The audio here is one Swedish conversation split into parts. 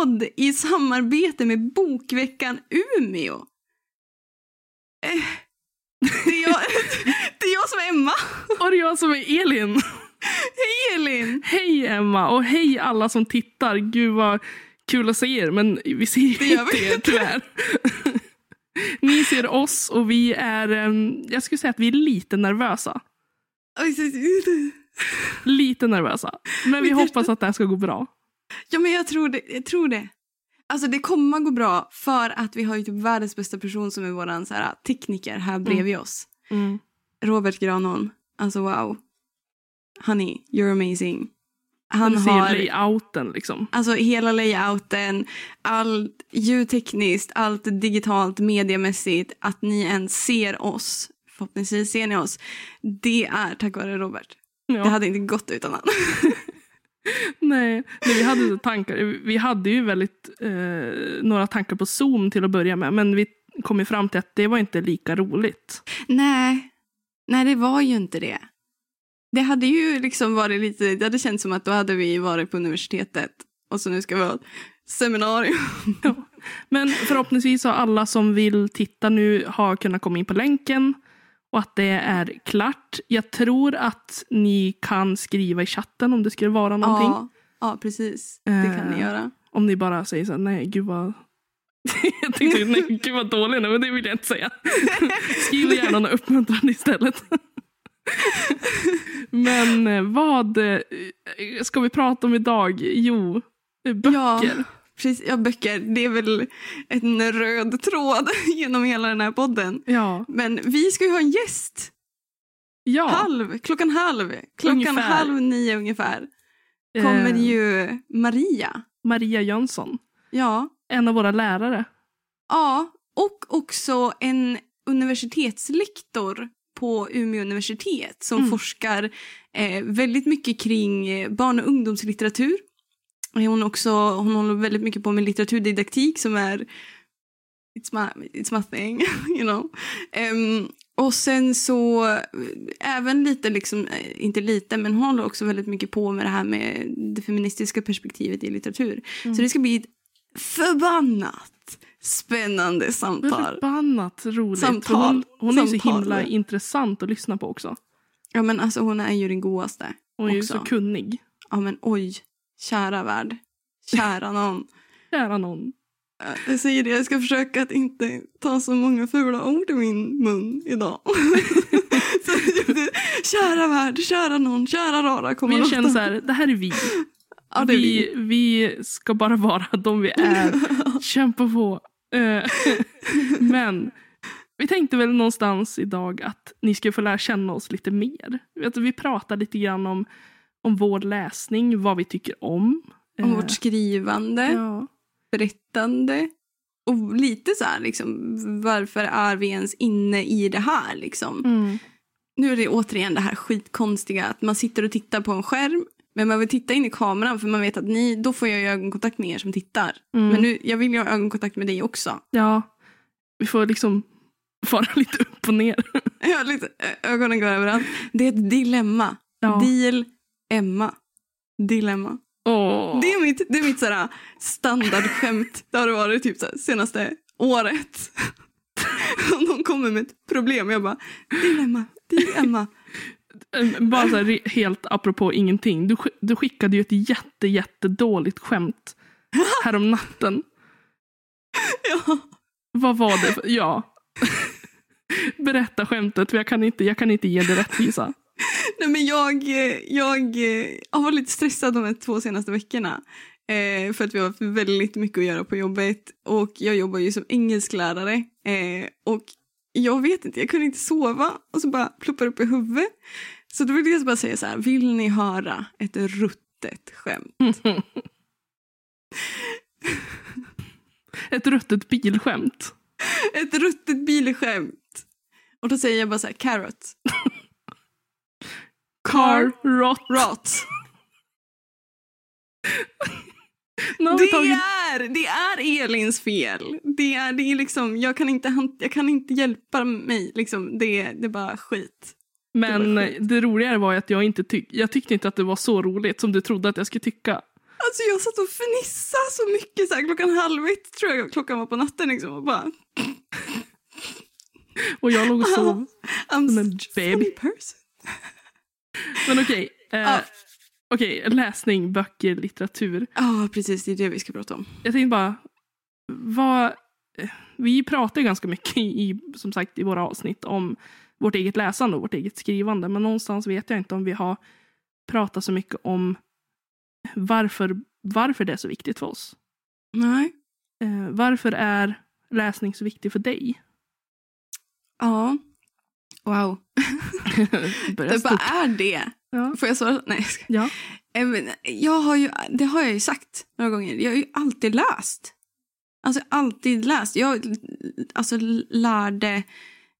livepodd i samarbete med Bokveckan Umeå. Eh, det, är jag, det är jag som är Emma. Och det är jag som är Elin. Hej Elin! Hej Emma och hej alla som tittar. Gud vad kul att se er men vi ser ju Det inte er tyvärr. Ni ser oss och vi är, jag skulle säga att vi är lite nervösa. Lite nervösa. Men vi hoppas att det här ska gå bra. Ja men jag tror det. Jag tror det. Alltså det kommer gå bra för att vi har ju typ världens bästa person som är våran så här, tekniker här bredvid oss. Mm. Robert Granholm. Alltså wow. Honey, you're amazing. Han har layouten liksom. alltså hela layouten, allt ljudtekniskt, allt digitalt, mediamässigt, att ni ens ser oss. Förhoppningsvis ser ni oss. Det är tack vare Robert. Ja. Det hade inte gått utan han. Nej, nej, vi hade tankar. Vi hade ju väldigt eh, några tankar på Zoom till att börja med. Men vi kom ju fram till att det var inte lika roligt. Nej, nej det var ju inte det. Det hade ju liksom varit lite, det hade känts som att då hade vi varit på universitetet och så nu ska vi ha ett seminarium. Men förhoppningsvis har alla som vill titta nu har kunnat komma in på länken och att det är klart. Jag tror att ni kan skriva i chatten om det skulle vara någonting. Ja, ja, precis. Det kan ni Eh. göra. Om ni bara säger så här, nej gud vad... jag tänkte, nej gud vad dålig nu, men det vill jag inte säga. Skriv gärna något uppmuntrande istället. men eh, vad eh, ska vi prata om idag? Jo, böcker. Ja, precis. Ja, böcker. Det är väl en röd tråd genom hela den här podden. Ja. Men vi ska ju ha en gäst. ja. Halv, klockan halv. Klockan Ungefär. halv nio ungefär. Kommer Eh, ju Maria. Maria Jönsson. Ja. En av våra lärare. Ja, och också en universitetslektor på Umeå universitet som Mm. forskar eh, väldigt mycket kring eh, barn och ungdomslitteratur. Hon, också, hon håller väldigt mycket på med litteraturdidaktik som är it's my, it's my thing, you know. Ehm, och sen så även lite, liksom, eh, inte lite, men hon håller också väldigt mycket på med det här med det feministiska perspektivet i litteratur. Mm. Så det ska bli ett förbannat spännande samtal. Förbannat roligt. Samtal. Hon, hon är ju så Samtal. himla intressant att lyssna på också. Ja men alltså hon är ju den godaste. Hon är ju Också. så kunnig. Ja men oj, kära värld. Kära någon. Kära någon. Eh, Jag säger det, jag ska försöka att inte ta så många fula ord i min mun idag. så, kära värld, kära någon, kära rara kommer Men jag känner så här, det här är vi. Ja, är vi, vi ska bara vara de vi är. Kämpa på. Eh, Men vi tänkte väl någonstans idag att ni ska få lära känna oss lite mer. Vi pratar lite grann om, om vår läsning, vad vi tycker om. Om Eh, vårt skrivande, ja. berättande. Och lite så här liksom, varför är vi ens inne i det här liksom? Mm. Nu är det återigen det här skitkonstiga att man sitter och tittar på en skärm men man vill titta in i kameran för man vet att ni, då får jag ögonkontakt med er som tittar. Mm. Men nu, jag vill ju ha ögonkontakt med dig också. Ja, vi får liksom fara lite upp och ner. Har lite, ögonen går överallt. Det är ett dilemma. Ja. Deal, Emma. Dilemma. Åh. Det är mitt, det är mitt sådär standardskämt. Det har det varit typ såhär, senaste året. Om någon kommer med ett problem, jag bara dilemma, dilemma. Eh, Bara så här, helt apropå ingenting. Du, du skickade ju ett jätte, jättedåligt skämt härom natten. Ja. Vad var det? För, ja. Berätta skämtet, för jag kan inte, jag kan inte ge det rättvisa. Nej, men jag, jag eh, har varit lite stressad de här två senaste veckorna. Eh, för att vi har haft väldigt mycket att göra på jobbet. Och jag jobbar ju som engelsklärare. Eh, och jag vet inte, jag kunde inte sova. Och så bara pluppar upp i huvudet. Så då vill jag bara säga så här, vill ni höra ett ruttet skämt? Ett ruttet bilskämt. Ett ruttet bilskämt. Och då säger jag bara så här, carrot. Car rot. Rot. Det tagit- är, det är Elins fel. Det är, det är liksom, jag, kan inte, jag kan inte hjälpa mig. Liksom. Det, det är bara skit. Men Det sjukt. det roligare var att jag inte tyck jag tyckte inte att det var så roligt som du trodde att jag skulle tycka. Alltså jag satt och fnissade så mycket så här, klockan halv ett tror jag klockan var på natten liksom och bara Och jag låg och sov. I'm Som en baby. person. Men okej. eh, Ja. Okej, läsning, böcker, litteratur. Ja, precis. Det är det vi ska prata om. Jag tänkte bara, vad, vi pratar ju ganska mycket i, som sagt, i våra avsnitt om vårt eget läsande och vårt eget skrivande. Men någonstans vet jag inte om vi har pratat så mycket om varför, varför det är så viktigt för oss. Nej. Eh, varför är läsning så viktig för dig? Ja. Wow. Det bara är det. Ja. Får jag svara? Nej, jag ska. Ja. Eh, Jag har ju, det har jag ju sagt några gånger. Jag har ju alltid läst. Alltså alltid läst. Jag alltså, lärde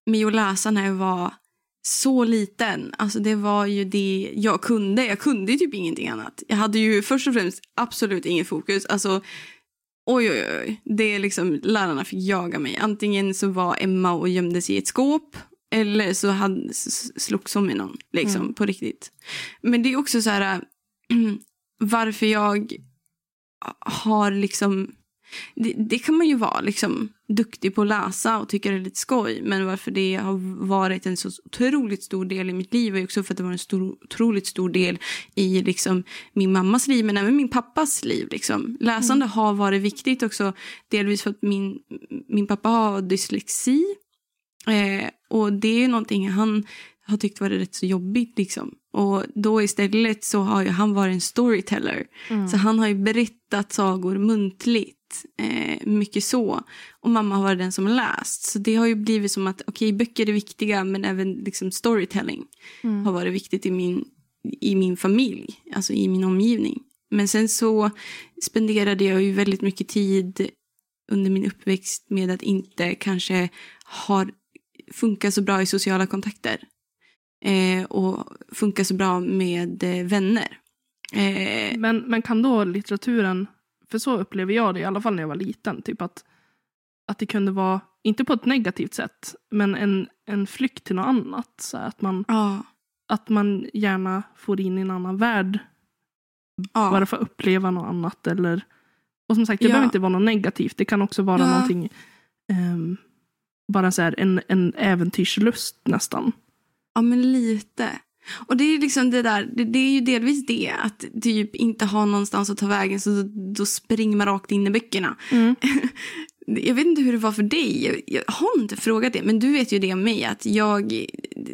mig att läsa när jag var så liten. Alltså det var ju det jag kunde. Jag kunde typ ingenting annat. Jag hade ju först och främst absolut ingen fokus. Alltså oj oj oj. Det är liksom lärarna fick jaga mig. Antingen så var Emma och gömde sig i ett skåp. Eller så hade, slogs hon med någon. Liksom Mm. på riktigt. Men det är också så här varför jag har liksom det, det kan man ju vara liksom duktig på att läsa och tycka det är lite skoj. Men varför det har varit en så otroligt stor del i mitt liv är också för att det var en stor, otroligt stor del i liksom min mammas liv men även min pappas liv. Liksom. Läsande har varit viktigt också delvis för att min, min pappa har dyslexi. Eh, och det är ju någonting han har tyckt varit rätt så jobbigt. Liksom. Och då istället så har han varit en storyteller. Mm. Så han har ju berättat sagor muntligt. Eh, mycket så. Och mamma har varit den som läst. Så det har ju blivit som att okej, böcker är viktiga men även liksom storytelling Mm. har varit viktigt i min, i min familj, alltså i min omgivning. Men sen så spenderade jag ju väldigt mycket tid under min uppväxt med att inte kanske har funkat så bra i sociala kontakter. Eh, och funka så bra med eh, vänner. Eh, Men, men kan då litteraturen, för så upplever jag det i alla fall när jag var liten, typ att, att det kunde vara, inte på ett negativt sätt, men en, en flykt till något annat. Så att, man, ja, att man gärna får in i en annan värld, ja. bara för att uppleva något annat. Eller, och som sagt, det Ja. behöver inte vara något negativt, det kan också vara Ja. någonting, ehm, bara så här, en, en äventyrslust nästan. Ja, men lite. Och det är liksom det där, det, det är ju delvis det att typ inte ha någonstans att ta vägen så då, då springer man rakt in i böckerna. Mm. Jag vet inte hur det var för dig, jag, jag har inte frågat det, men du vet ju det om mig att jag,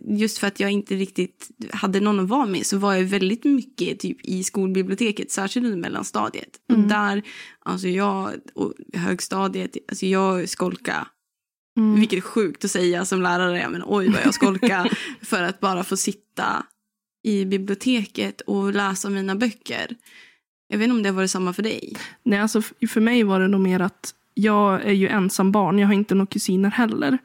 just för att jag inte riktigt hade någon att vara med så var jag väldigt mycket typ i skolbiblioteket, särskilt under mellanstadiet. Mm. Och där, alltså jag, och högstadiet, alltså jag skolka Mm. vilket är sjukt att säga som lärare, men oj vad jag skolka för att bara få sitta i biblioteket och läsa mina böcker. Jag vet inte om det var detsamma för dig. Nej, alltså för mig var det nog mer att jag är ju ensam barn. Jag har inte några kusiner heller.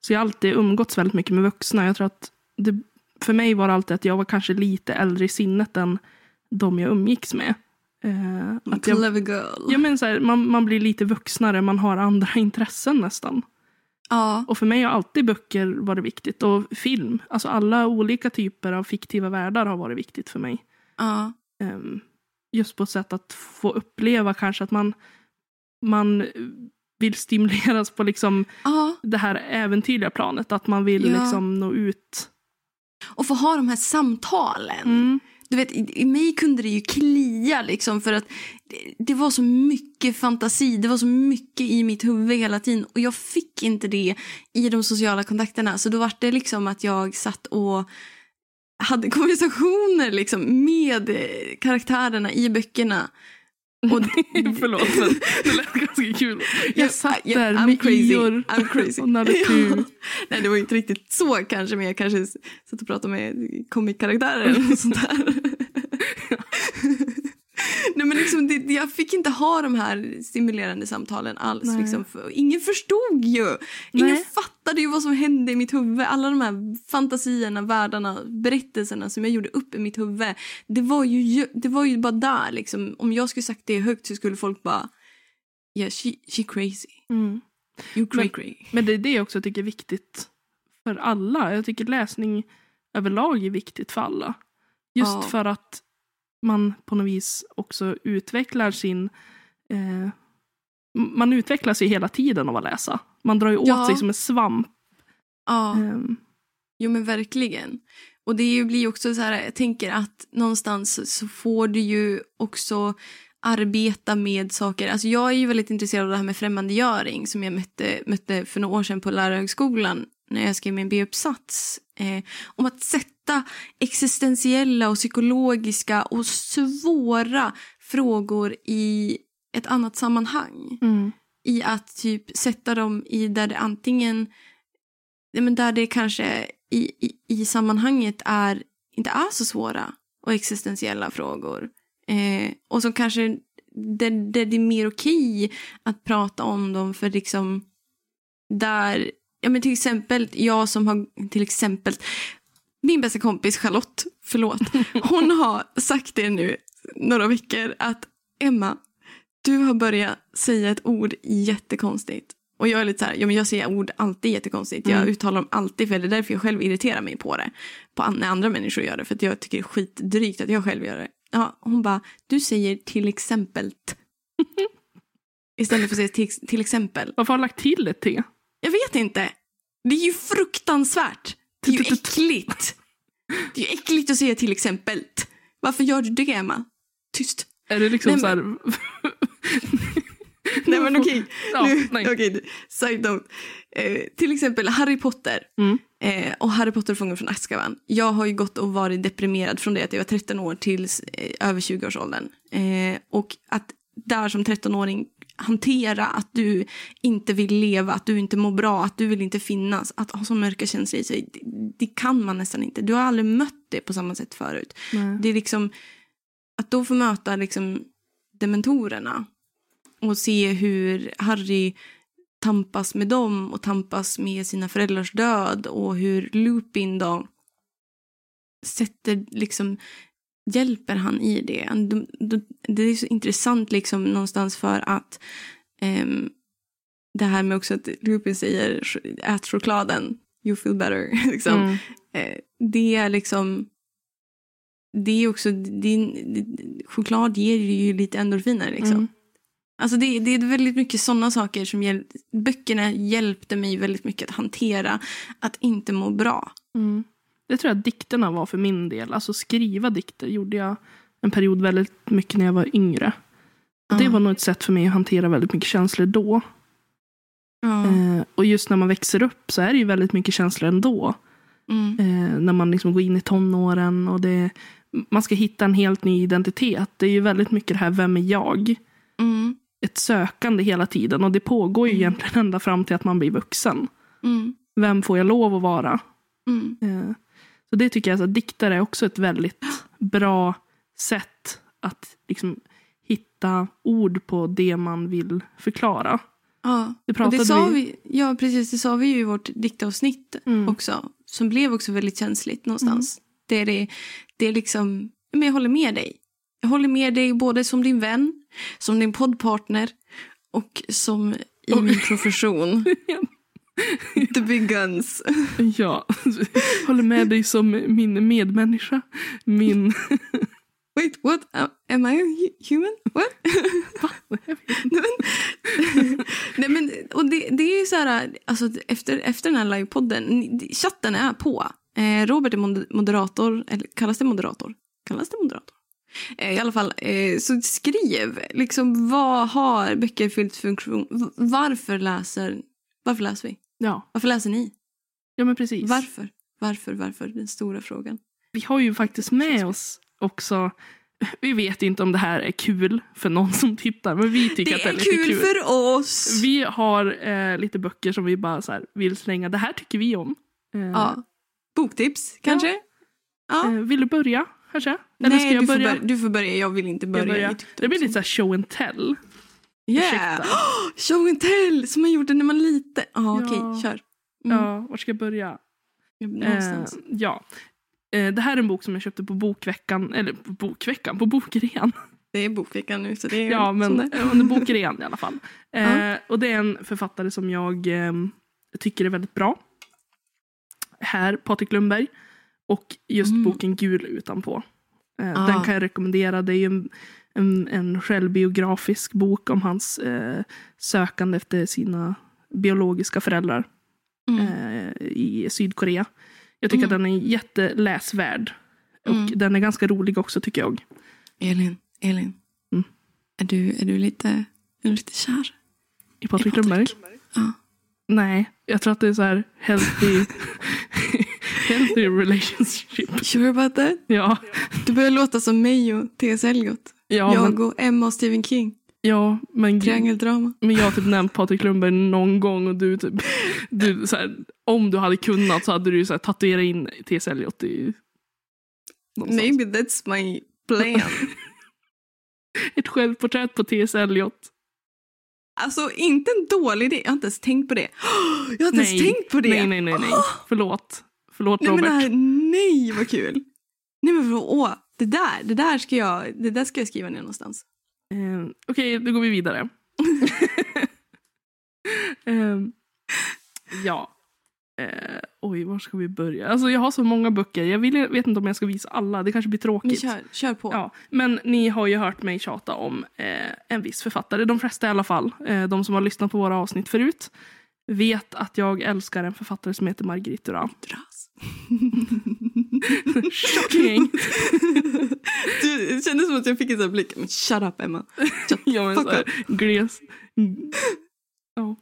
Så jag har alltid umgåtts väldigt mycket med vuxna. Jag tror att det, för mig var det alltid att jag var kanske lite äldre i sinnet än de jag umgicks med. Eh, att jag, Clever girl. jag men så här, man, man blir lite vuxnare, man har andra intressen nästan. Ja, Och för mig har alltid böcker varit viktigt. Och film. Alltså alla olika typer av fiktiva världar har varit viktigt för mig. ja, Ehm, just på ett sätt att få uppleva kanske att man, man vill stimuleras på liksom ja. det här äventyrliga planet. Att man vill Ja. liksom nå ut. Och få ha de här samtalen. Mm. Du vet, i, mig kunde det ju klia liksom för att det, det var så mycket fantasi, det var så mycket i mitt huvud hela tiden och jag fick inte det i de sociala kontakterna. Så då var det liksom att jag satt och hade konversationer liksom med eh, karaktärerna i böckerna. Och, Förlåt, men det lät ganska kul. Jag Ja, satt där I'm med crazy. Ior I'm crazy. och Puh. Nej, det var inte riktigt så kanske, men jag kanske satt och pratade med comic-karaktärer eller något sånt där. Men liksom, det, jag fick inte ha de här stimulerande samtalen alls. Liksom, för, ingen förstod ju. Ingen Nej. fattade ju vad som hände i mitt huvud. Alla de här fantasierna, världarna, berättelserna som jag gjorde upp i mitt huvud. Det var ju, det var ju bara där. Liksom. Om jag skulle sagt det högt så skulle folk bara... Yeah, she, she crazy. Mm. You cray Men-. Men det är det jag också tycker är viktigt för alla. Jag tycker läsning, överlag är viktigt för alla. Just Ja. för att man på något vis också utvecklar sin... Eh, man utvecklar sig hela tiden av att läsa. Man drar ju åt Ja. sig som en svamp. Ja. Ehm, Jo men verkligen. Och det ju- blir ju också så här, jag tänker att någonstans så får du ju också arbeta med saker. Alltså jag är ju väldigt intresserad av det här med främmandegöring som jag mötte, mötte för några år sedan på lärarhögskolan när jag skrev min B-uppsats. Eh, om att sätta existentiella och psykologiska och svåra frågor i ett annat sammanhang mm, i att typ sätta dem i där det antingen men där det kanske i, i, i sammanhanget är inte är så svåra och existentiella frågor. Eh, och som kanske där, där det är mer okej att prata om dem för liksom där, ja men till exempel jag som har till exempel min bästa kompis Charlotte, förlåt, hon har sagt det nu några veckor att Emma, du har börjat säga ett ord jättekonstigt. Och jag är lite så här, ja men jag säger ord alltid jättekonstigt. Jag Mm. uttalar dem alltid för det är därför jag själv irriterar mig på det. På när andra människor gör det. För att jag tycker det är skitdrygt att jag själv gör det. Ja, hon bara, du säger till exempel. Istället för att säga till, till exempel. varför har jag lagt till ett T? Jag vet inte. Det är ju fruktansvärt. Det är ju äckligt. Det är ju äckligt att säga till exempel. Varför gör du det, Emma? Tyst. Är det liksom Nej, så här... Nej men okej. Ja, Nu- okej, side note. Eh, till exempel Harry Potter. Mm. Eh, och Harry Potter fången från Azkaban. Jag har ju gått och varit deprimerad från det att jag var 13 år till eh, över 20-årsåldern. Eh, och att där som 13-åring hantera att du inte vill leva, att du inte mår bra, att du vill inte finnas, att ha så mörka känslor i sig. Det, det kan man nästan inte. Du har aldrig mött det på samma sätt förut. Nej. Det är liksom att då få möta liksom dementorerna och se hur Harry tampas med dem och tampas med sina föräldrars död och hur Lupin då sätter liksom hjälper han i det. De- de- Det är så intressant liksom någonstans för att ehm, det här med också att Lupin säger ät chokladen, you feel better. Liksom. Mm. Eh, det är liksom det är också det, choklad ger ju lite endorfiner liksom. Mm. Alltså det, det är väldigt mycket sådana saker som hjäl, böckerna hjälpte mig väldigt mycket att hantera att inte må bra. Mm. Det tror jag dikterna var för min del. Alltså skriva dikter gjorde jag en period väldigt mycket när jag var yngre. Och Det var nog ett sätt för mig att hantera väldigt mycket känslor då. Eh, och just när man växer upp så är det ju väldigt mycket känslor ändå. Mm. Eh, när man liksom går in i tonåren och det, man ska hitta en helt ny identitet. Det är ju väldigt mycket det här, vem är jag? Mm. Ett sökande hela tiden och det pågår ju Mm. egentligen ända fram till att man blir vuxen. Mm. Vem får jag lov att vara? Mm. Eh, Så det tycker jag, att diktare är också ett väldigt bra sätt att liksom hitta ord på det man vill förklara. Ja. Det pratade det sa vi- vi, ja, precis. Det sa vi ju i vårt diktavsnitt Mm. också. Som blev också väldigt känsligt någonstans. Det, är det, det är liksom, men jag håller med dig. Jag håller med dig både som din vän, som din poddpartner och som i Och- min profession. The big guns. Ja, håller med dig som min medmänniska. Min... Wait, what? Am I a hu- human? What? Va? Nej, men, och det, det är ju så här, alltså, efter, efter den här livepodden, chatten är på. Eh, Robert är mod- moderator, eller kallas det moderator? Kallas det moderator? Eh, I alla fall, eh, så skriv, liksom vad har böcker fyllt funktion? Varför läser, varför läser vi? Ja, Varför läser ni? ja, men precis. Varför? Varför, varför? Den stora frågan. Vi har ju faktiskt med oss också... Vi vet inte om det här är kul för någon som tittar, men vi tycker Det att det är, är lite kul, kul. för oss! Vi har eh, lite böcker som vi bara så här, vill slänga. Det här tycker vi om. Eh, Ja. Boktips, kanske? Ja. eh, vill du börja kanske? Eller Nej, ska jag du, börja? Får börja, du får börja. Jag vill inte börja. Det blir lite så här show and tell. Yeah! Ursäkta. Show and tell som man gjorde när man var liten. Ah, Ja. Okej, kör. Mm. Ja, var ska jag börja? Eh, ja. Eh, det här är en bok som jag köpte på bokveckan, eller på bokveckan, på bokrean. Det är bokveckan nu så det är Ja, men under bokrean i alla fall. Eh. Och det är en författare som jag eh, tycker är väldigt bra. Här, Patrik Lundberg. Och just Mm. boken Gul utanpå. Eh, Ah. Den kan jag rekommendera. Det är en, en, en självbiografisk bok om hans eh, sökande efter sina biologiska föräldrar Mm. eh, i Sydkorea. Jag tycker Mm. att den är jätteläsvärd. Och Mm. den är ganska rolig också tycker jag. Elin, Elin. Mm. Är, du, är du lite, är du lite kär? I Patrik Patrik. Lundberg. Ja. Nej, jag tror att det är så här healthy, healthy relationship. Sure about that? Ja, Du börjar låta som mig och T.S. Eliot. Ja, jag men, och Emma och Stephen King. ja men, Triangeldrama. men jag har typ nämnt Patrik Lundberg någon gång och du typ, du, så här, om du hade kunnat så hade du så här, tatuerat in T.S. Eliot i någonstans. Maybe that's my plan. Ett självporträtt på T.S. Eliot. alltså inte en dålig idé. Jag har inte ens tänkt på det. Jag har inte ens Nej. tänkt på det. Nej, nej, nej, nej. Förlåt. Förlåt Nej, men Robert. här, nej vad kul. Nej men åh, det där, det där ska jag, det där ska jag skriva ner någonstans. Eh, Okej, då går vi vidare. Ehm, ja. Eh, oj, var ska vi börja? Alltså, jag har så många böcker. Jag vill, vet inte om jag ska visa alla. Det kanske blir Men tråkigt. kör, kör på. Ja, men ni har ju hört mig tjata om eh, en viss författare. De flesta i alla fall. Eh, de som har lyssnat på våra avsnitt förut vet att jag älskar en författare som heter Marguerite Duras. Dras. Shocking! du, det kändes som att jag fick en sån blick. Men shut up Emma. Shut ja, men fuck så här, up. gles. Ja.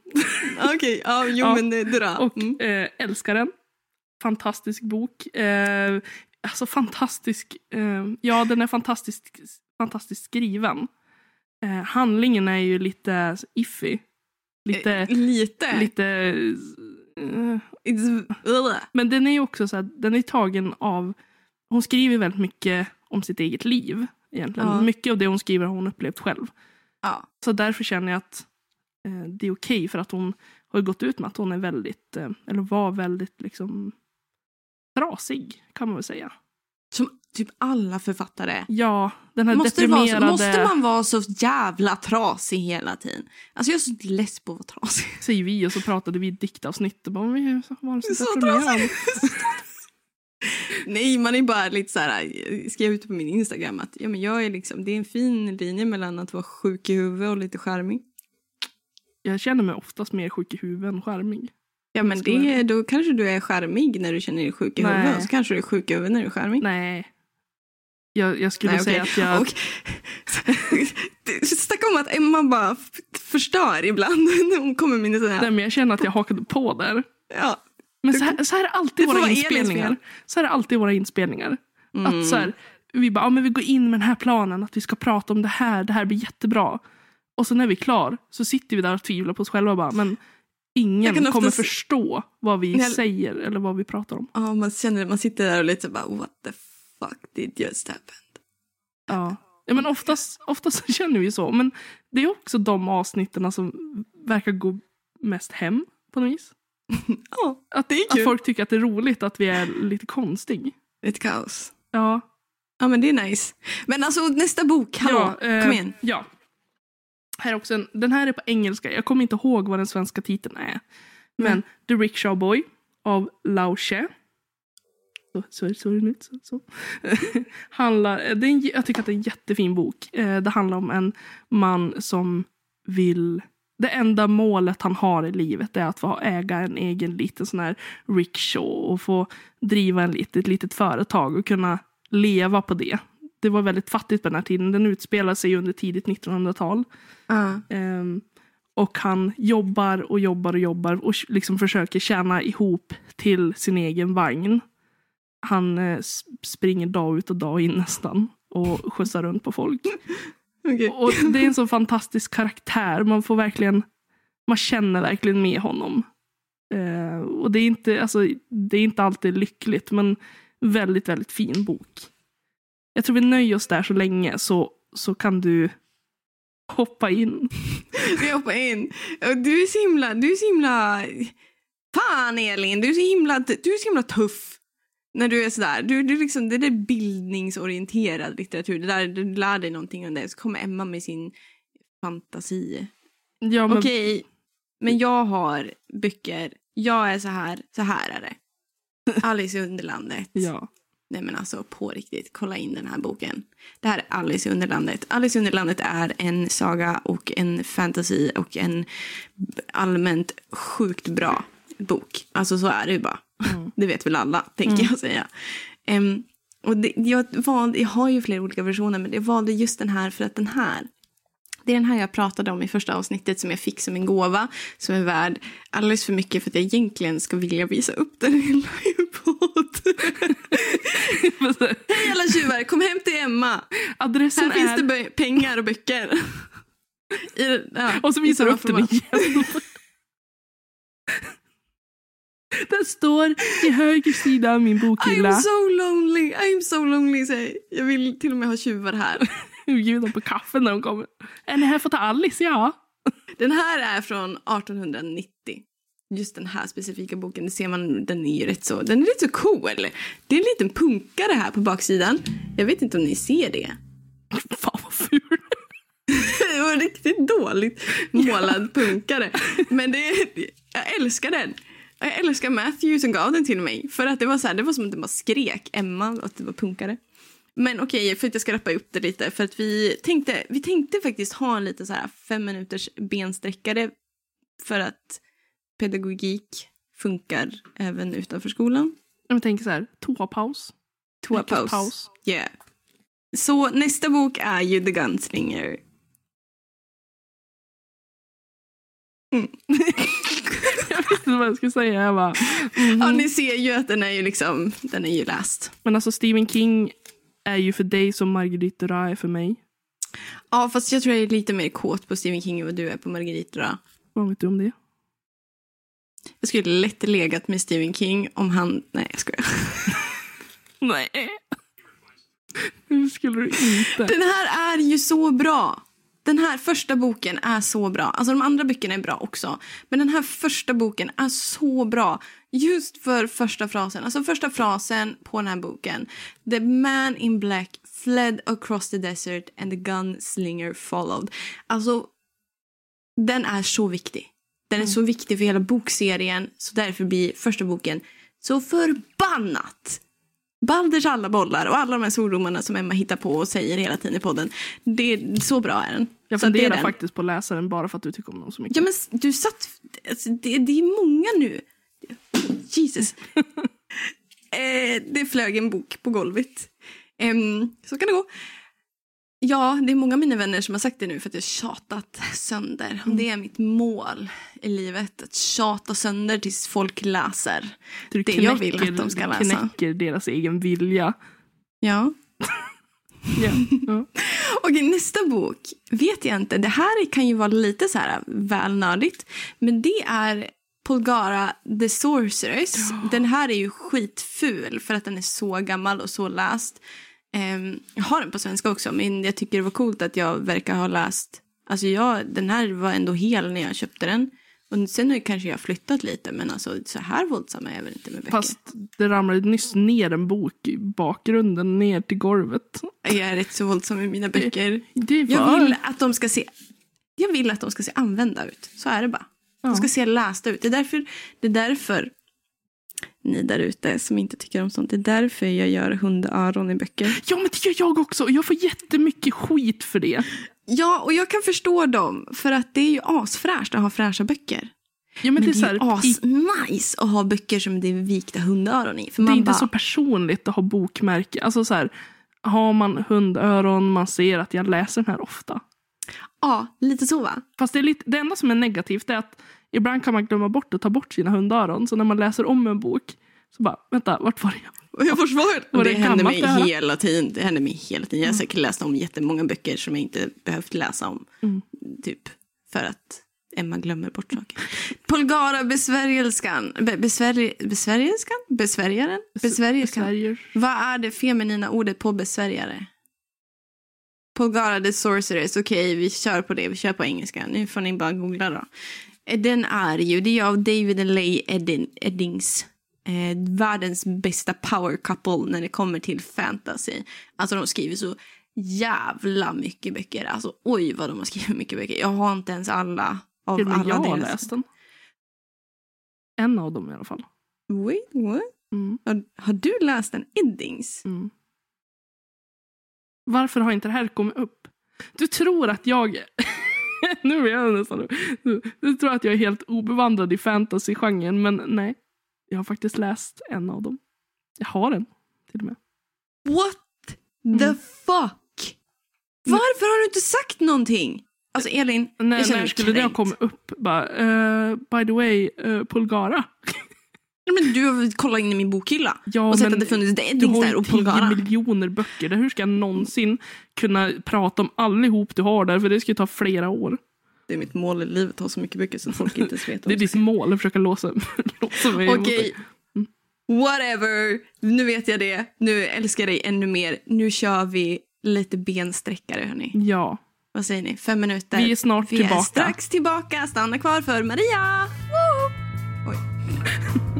Okej, ja, jo Ja, men det där. Och Mm. eh, älskar den. Fantastisk bok. Eh, alltså fantastisk. Eh, ja, den är fantastisk, fantastiskt skriven. Eh, handlingen är ju lite iffy. Lite, Eh, Lite. lite... Eh, It's, ugh. men den är ju också så här, den är tagen av... Hon skriver väldigt mycket om sitt eget liv. Egentligen. Ja. Mycket av det hon skriver har hon upplevt själv. ja. Så därför känner jag att eh, det är okej för att hon har gått ut med att hon är väldigt, eh, eller var väldigt liksom trasig kan man väl säga. Som typ alla författare. Ja, den här Måste, det vara deprimerade måste man vara så jävla trasig hela tiden? Alltså jag är så less på att vara trasig. säger vi och så pratade vi i diktavsnitt och bara, vi var så, Så deprimerad. Nej, man är bara lite så här, jag skrev ute på min Instagram att ja, men jag är liksom, det är en fin linje mellan att vara sjuk i huvudet och lite charmig. Jag känner mig oftast mer sjuk i huvudet än charmig. Ja, men det, då kanske du är charmig när du känner dig sjuk i Nej. huvudet och så kanske du är sjuk i huvudet när du är charmig. Nej. Jag, jag skulle Nej, säga okej. att jag... Och, Snacka om att Emma bara förstör ibland när hon kommer med sådana Nej, men jag känner att jag hakade på där. Ja. Men så här, så här är alltid våra inspelningar. Så här är alltid våra inspelningar. Mm. Att så här, vi bara, ja, men vi går in med den här planen, att vi ska prata om det här, det här blir jättebra. Och så när vi är klar så sitter vi där och tvivlar på oss själva och bara, men ingen kommer förstå vad vi Jag- säger eller vad vi pratar om. Ja, man känner man sitter där och lite bara what the fuck did just happen? Ja. Ja, men oftast, oftast känner vi så. Men det är också de avsnitten som verkar gå mest hem på något vis. Ja, Att, det är att kul. folk tycker att det är roligt att vi är lite konstig. Ett kaos. Ja, Ja, men det är nice. Men alltså nästa bok, hallå, ja, eh, kom igen. Ja. Här är också en, den här är på engelska. Jag kommer inte ihåg vad den svenska titeln är. Men Mm. The Rickshaw Boy av Lao She. Så, så, så är det. Så, så. handlar, det är en, jag tycker att det är en jättefin bok. Eh, Det handlar om en man som vill... Det enda målet han har i livet är att få äga en egen liten sån här rickshaw och få driva en litet, ett litet företag och kunna leva på det. Det var väldigt fattigt på den här tiden. Den utspelar sig under tidigt 1900-tal. Ja. Ehm, och han jobbar och jobbar och jobbar och liksom försöker tjäna ihop till sin egen vagn. Han eh, springer dag ut och dag in nästan och skjutsar runt på folk. Okej. Och det är en så fantastisk karaktär. Man får verkligen, man känner verkligen med honom. Eh, och det är, inte, alltså, det är inte alltid lyckligt men väldigt, väldigt fin bok. Jag tror vi nöjer oss där så länge så, så kan du hoppa in. Vi hoppar in. Du är så himla, du är så himla... Fan Elin, du är så himla, du är så himla tuff. När du är sådär, du, du liksom, det är bildningsorienterad litteratur. Det där, du lär dig någonting om det. Så kommer Emma med sin fantasi. Ja, men, Okej, men jag har böcker. Jag är så här, så här är det. Alice i Underlandet. Ja. Nej men alltså på riktigt, kolla in den här boken. Det här är Alice i Underlandet. Alice i Underlandet är en saga och en fantasy och en allmänt sjukt bra bok. Alltså så är det ju bara. Mm. Det vet väl alla, tänker jag säga. Em, och det, jag, valde, jag har ju flera olika versioner men jag valde just den här för att den här det är den här jag pratade om i första avsnittet som jag fick som en gåva som är värd alldeles för mycket för att jag egentligen ska vilja visa upp den i en livepodd. Hej alla tjuvar, kom hem till Emma. Adressen Här finns är... det bö- pengar och böcker. I, ja, Och så visar du upp den igen. Den står i höger sida av min bokhylla. I'm so lonely, I'm so lonely säger jag. Jag vill till och med ha tjuvar här. Bjuda på kaffe när de kommer. Är ni här för att ta Alice? Ja. Den här är från 1890. Just den här specifika boken, det ser man, den är ju rätt så, den är rätt så cool. Det är en liten punkare här på baksidan. Jag vet inte om ni ser det. Fan vad ful. Det var riktigt dåligt målad punkare. Men det, jag älskar den. Jag älskar Matthew som gav den till mig. För att det var så här, det var som att det bara skrek Emma att det var punkare. Men okej, för att jag ska rappa upp det lite. För att vi tänkte, vi tänkte faktiskt ha en lite så här fem minuters bensträckare. För att pedagogik funkar även utanför skolan. Jag tänker så här, toapaus. Toapaus. paus. Yeah. Så nästa bok är ju The Gunslinger. Jag visste inte vad jag skulle säga. Jag bara, mhm. Ja, ni ser ju att den är ju liksom, den är ju läst. Men alltså Stephen King är ju för dig som Marguerite Duras är för mig. Ja, fast jag tror jag är lite mer kåt på Stephen King än vad du är på Margarita. Vad vet du om det? Jag skulle lätt legat med Stephen King om han... Nej, jag skojar. Nej. Det skulle du inte. Den här är ju så bra. Den här första boken är så bra. Alltså de andra böckerna är bra också. Men den här första boken är så bra. Just för första frasen. Alltså första frasen på den här boken. The man in black fled across the desert and the gunslinger followed. Alltså, den är så viktig. Den är så viktig för hela bokserien. Så därför blir första boken så förbannat Balders alla bollar och alla de här svordomarna som Emma hittar på och säger hela tiden i podden. Det är, så bra är den. Jag funderar faktiskt på att läsa den bara för att du tycker om dem så mycket. Ja men du satt... Alltså, det, det är många nu. Jesus. eh, det flög en bok på golvet. Em, så kan det gå. Ja, det är många av mina vänner som har sagt det nu för att jag har tjatat sönder. Och Det är mitt mål i livet. Att tjata sönder tills folk läser. Du det jag vill att de ska du läsa. knäcker deras egen vilja. Ja. Ja. Ja. Okej, nästa bok vet jag inte. Det här kan ju vara lite så här välnördigt. Men det är Polgara the Sorceress. Den här är ju skitful för att den är så gammal och så läst. Ehm, jag har den på svenska också, men jag tycker det var coolt att jag verkar ha läst. Alltså jag, den här var ändå hel när jag köpte den. Och sen har kanske jag flyttat lite, men alltså så här våldsamma är jag väl inte med böcker. Fast det ramlade nyss ner en bok i bakgrunden ner till golvet. Jag är rätt så våldsam i mina böcker. Det var... Jag vill att de ska se Jag vill att de ska se använda ut. Så är det bara. De ska se lästa ut. Det är därför, det är därför ni där ute som inte tycker om sånt. Det är därför jag gör hundöron i böcker. Ja men det gör jag också och jag får jättemycket skit för det. Ja, och jag kan förstå dem. För att det är ju asfräscht att ha fräscha böcker. Ja, men Men det är, det är här, ju i, as-nice att ha böcker som det är vikta hundöron i. För det är inte bara, så personligt att ha bokmärke. Alltså så här, har man hundöron, man ser att jag läser den här ofta. Ja, lite så va? Fast det, är lite, det enda som är negativt är att ibland kan man glömma bort att ta bort sina hundöron. Så när man läser om en bok så bara, vänta, vart var jag får svaret. Var det, det händer mig det hela tiden. Det händer mig hela tiden. Jag har säkert läst om jättemånga böcker som jag inte behövt läsa om. Mm. Typ för att Emma glömmer bort saker. Polgara besvärjelskan. Be, besvärj, besvärjelskan? Besvärjaren? Besvärjelskan. Besvärjer. Vad är det feminina ordet på besvärjare? Polgara the sorceress. Okej, vi kör på det. Vi kör på engelska. Nu får ni bara googla då. Den är ju, det är av David and Leigh Eddin, Eddings. Eh, världens bästa power couple när det kommer till fantasy. Alltså de skriver så jävla mycket böcker. Alltså oj vad de har skrivit mycket böcker. Jag har inte ens alla. Av Till alla jag har deras. läst den. En av dem i alla fall. Wait, what? Mm. Har, har du läst en Eddings? Mm. Varför har inte det här kommit upp? Du tror att jag... nu är jag nästan... Du, du tror att jag är helt obevandrad i fantasy-genren, men nej. Jag har faktiskt läst en av dem. Jag har en, till och med. What Mm. the fuck? Varför har du inte sagt någonting? Alltså Elin, När, jag känner mig skulle det ha kränkt. kommit upp? Bara, eh, by the way, uh, Polgara. Men du har kollat in i min bokhylla Ja, och sett att det funnits Du Eddings har där ju och 10 Polgara. miljoner böcker. Hur ska jag någonsin kunna prata om allihop du har där? För det ska ju ta flera år. Det är mitt mål i livet att ha så mycket böcker så att folk inte ens vet Det är ditt mål att försöka låsa, låsa mig. Okej, whatever. Nu vet jag det. Nu älskar jag dig ännu mer. Nu kör vi lite bensträckare hörni. Ja. Vad säger ni? Fem minuter. Vi är snart Vi tillbaka. är strax tillbaka. Stanna kvar för Maria. Woo! Oj.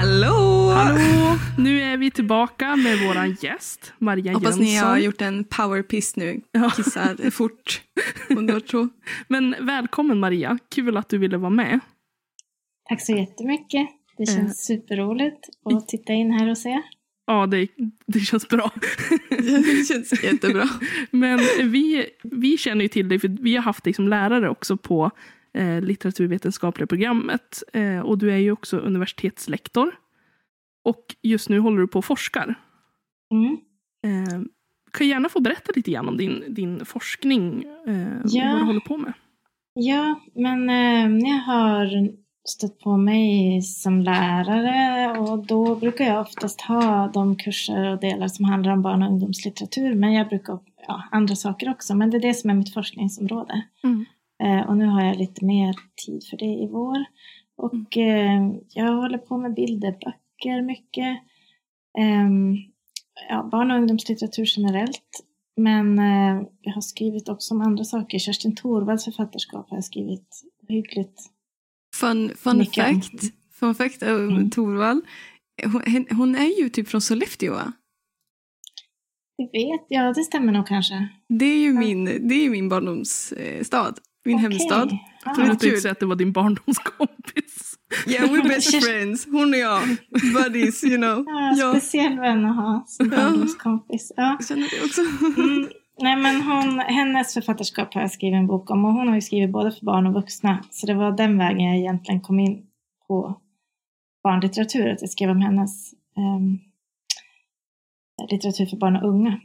Hallå! Hallå! Nu är vi tillbaka med våran gäst, Maria Hoppas Jönsson. ni har gjort en powerpiss nu. Kissar fort. Men välkommen Maria, kul att du ville vara med. Tack så jättemycket. Det känns Eh. superroligt att titta in här och se. Ja, det, det känns bra. Det känns jättebra. Men vi, vi känner ju till dig, för vi har haft dig som lärare också på eh, litteraturvetenskapliga programmet. Eh, och du är ju också universitetslektor. Och just nu håller du på och forskar. Mm. Eh, kan gärna få berätta lite grann om din, din forskning eh, och Ja. vad du håller på med. Ja, men eh, jag har stött på mig som lärare och då brukar jag oftast ha de kurser och delar som handlar om barn och ungdomslitteratur. Men jag brukar ja, andra saker också. Men det är det som är mitt forskningsområde. Mm. Eh, och nu har jag lite mer tid för det i vår. Och eh, jag håller på med bilderböcker mycket. Ehm, ja, barn och ungdomslitteratur generellt. Men eh, jag har skrivit också om andra saker. Kerstin Thorvalds författarskap har jag skrivit hyggligt. Fun, fun fact. Fun fact om Mm. Torvald. Hon, hon är ju typ från Sollefteå va? Det vet jag, det stämmer nog kanske. Det är ju min, det är ju min barndomsstad. Min Okej. hemstad. Är Jag tänkte kul. säga att det var din barndomskompis. Yeah, we're best friends. Hon och jag. Buddies, you know. Ja, Ja, speciell vän att ha som barndomskompis. Ja. jag känner det också. Mm. Nej, men hon, hennes författarskap har jag skrivit en bok om och hon har ju skrivit både för barn och vuxna. Så det var den vägen jag egentligen kom in på barnlitteratur, att jag skrev om hennes ehm, litteratur för barn och unga.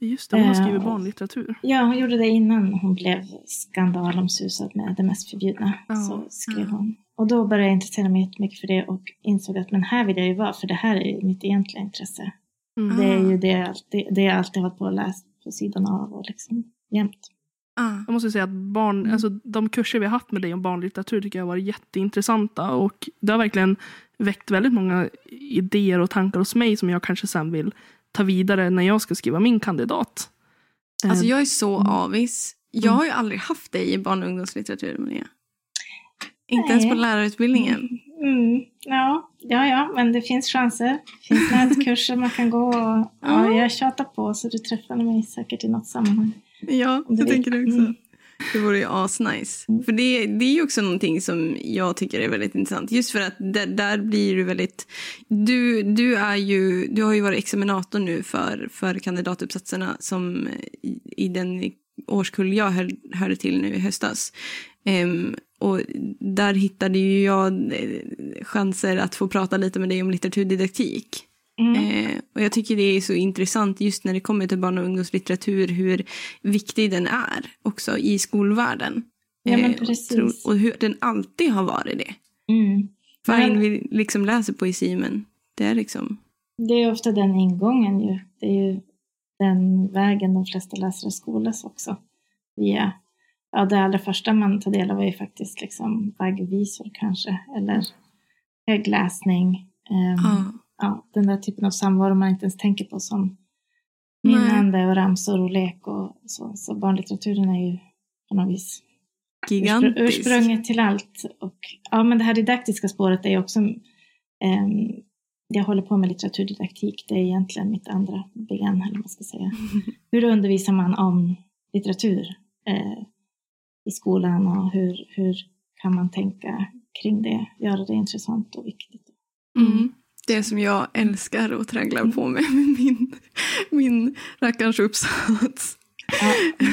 Just det, hon har Eh, skrivit barnlitteratur. Ja, hon gjorde det innan hon blev skandalomsusad med Det mest förbjudna. Ja, så skrev hon. Och då började jag intressera mig jättemycket för det och insåg att men här vill jag ju vara, för det här är ju mitt egentliga intresse. Mm. Det är ju det jag alltid, det jag alltid har hållit på och läst på sidan av och liksom jämt. Ah. Jag måste säga att barn, Mm. alltså, de kurser vi har haft med dig om barnlitteratur tycker jag har varit jätteintressanta. Och det har verkligen väckt väldigt många idéer och tankar hos mig som jag kanske sen vill ta vidare när jag ska skriva min kandidat. Eh, Alltså jag är så Mm. avis. Jag har ju aldrig haft dig i barn och ungdomslitteratur, Maria. Inte Nej. ens på lärarutbildningen. Mm, ja, ja, ja, men det finns chanser. Det finns nätkurser man kan gå och ja, jag tjatar på så du träffar mig säkert i något sammanhang. Ja, du vill. tänker det också. Mm. Det vore ju asnice. Mm. För det, det är ju också någonting som jag tycker är väldigt intressant. Just för att där, där blir du väldigt... Du, du, är ju, du har ju varit examinator nu för, för kandidatuppsatserna som i, i den årskull jag hör, hörde till nu i höstas. Ehm, och där hittade ju jag eh, chanser att få prata lite med dig om litteraturdidaktik. Mm. Eh, och jag tycker det är så intressant just när det kommer till barn och ungdomslitteratur hur viktig den är också i skolvärlden. Ja, Eh, och och hur den alltid har varit det. Mm. Fine, vi liksom läser poesi men det är liksom... Det är ofta den ingången ju. Det är ju den vägen de flesta läsare skolas också. Via, ja, det allra första man tar del av är ju faktiskt liksom vaggvisor kanske, eller högläsning. Ehm, Ja. Ja, den där typen av samvaro man inte ens tänker på som minnande och ramsor och lek och så. Så barnlitteraturen är ju på något vis Gigantisk. ursprunget till allt. Och, ja, men det här didaktiska spåret är ju också ehm, jag håller på med litteraturdidaktik. Det är egentligen mitt andra ben, eller man ska säga. Hur undervisar man om litteratur eh, i skolan och hur, hur kan man tänka kring det, göra det intressant och viktigt. Mm. Det som jag älskar och tragglar på med min, min rackarns uppsats. Ja.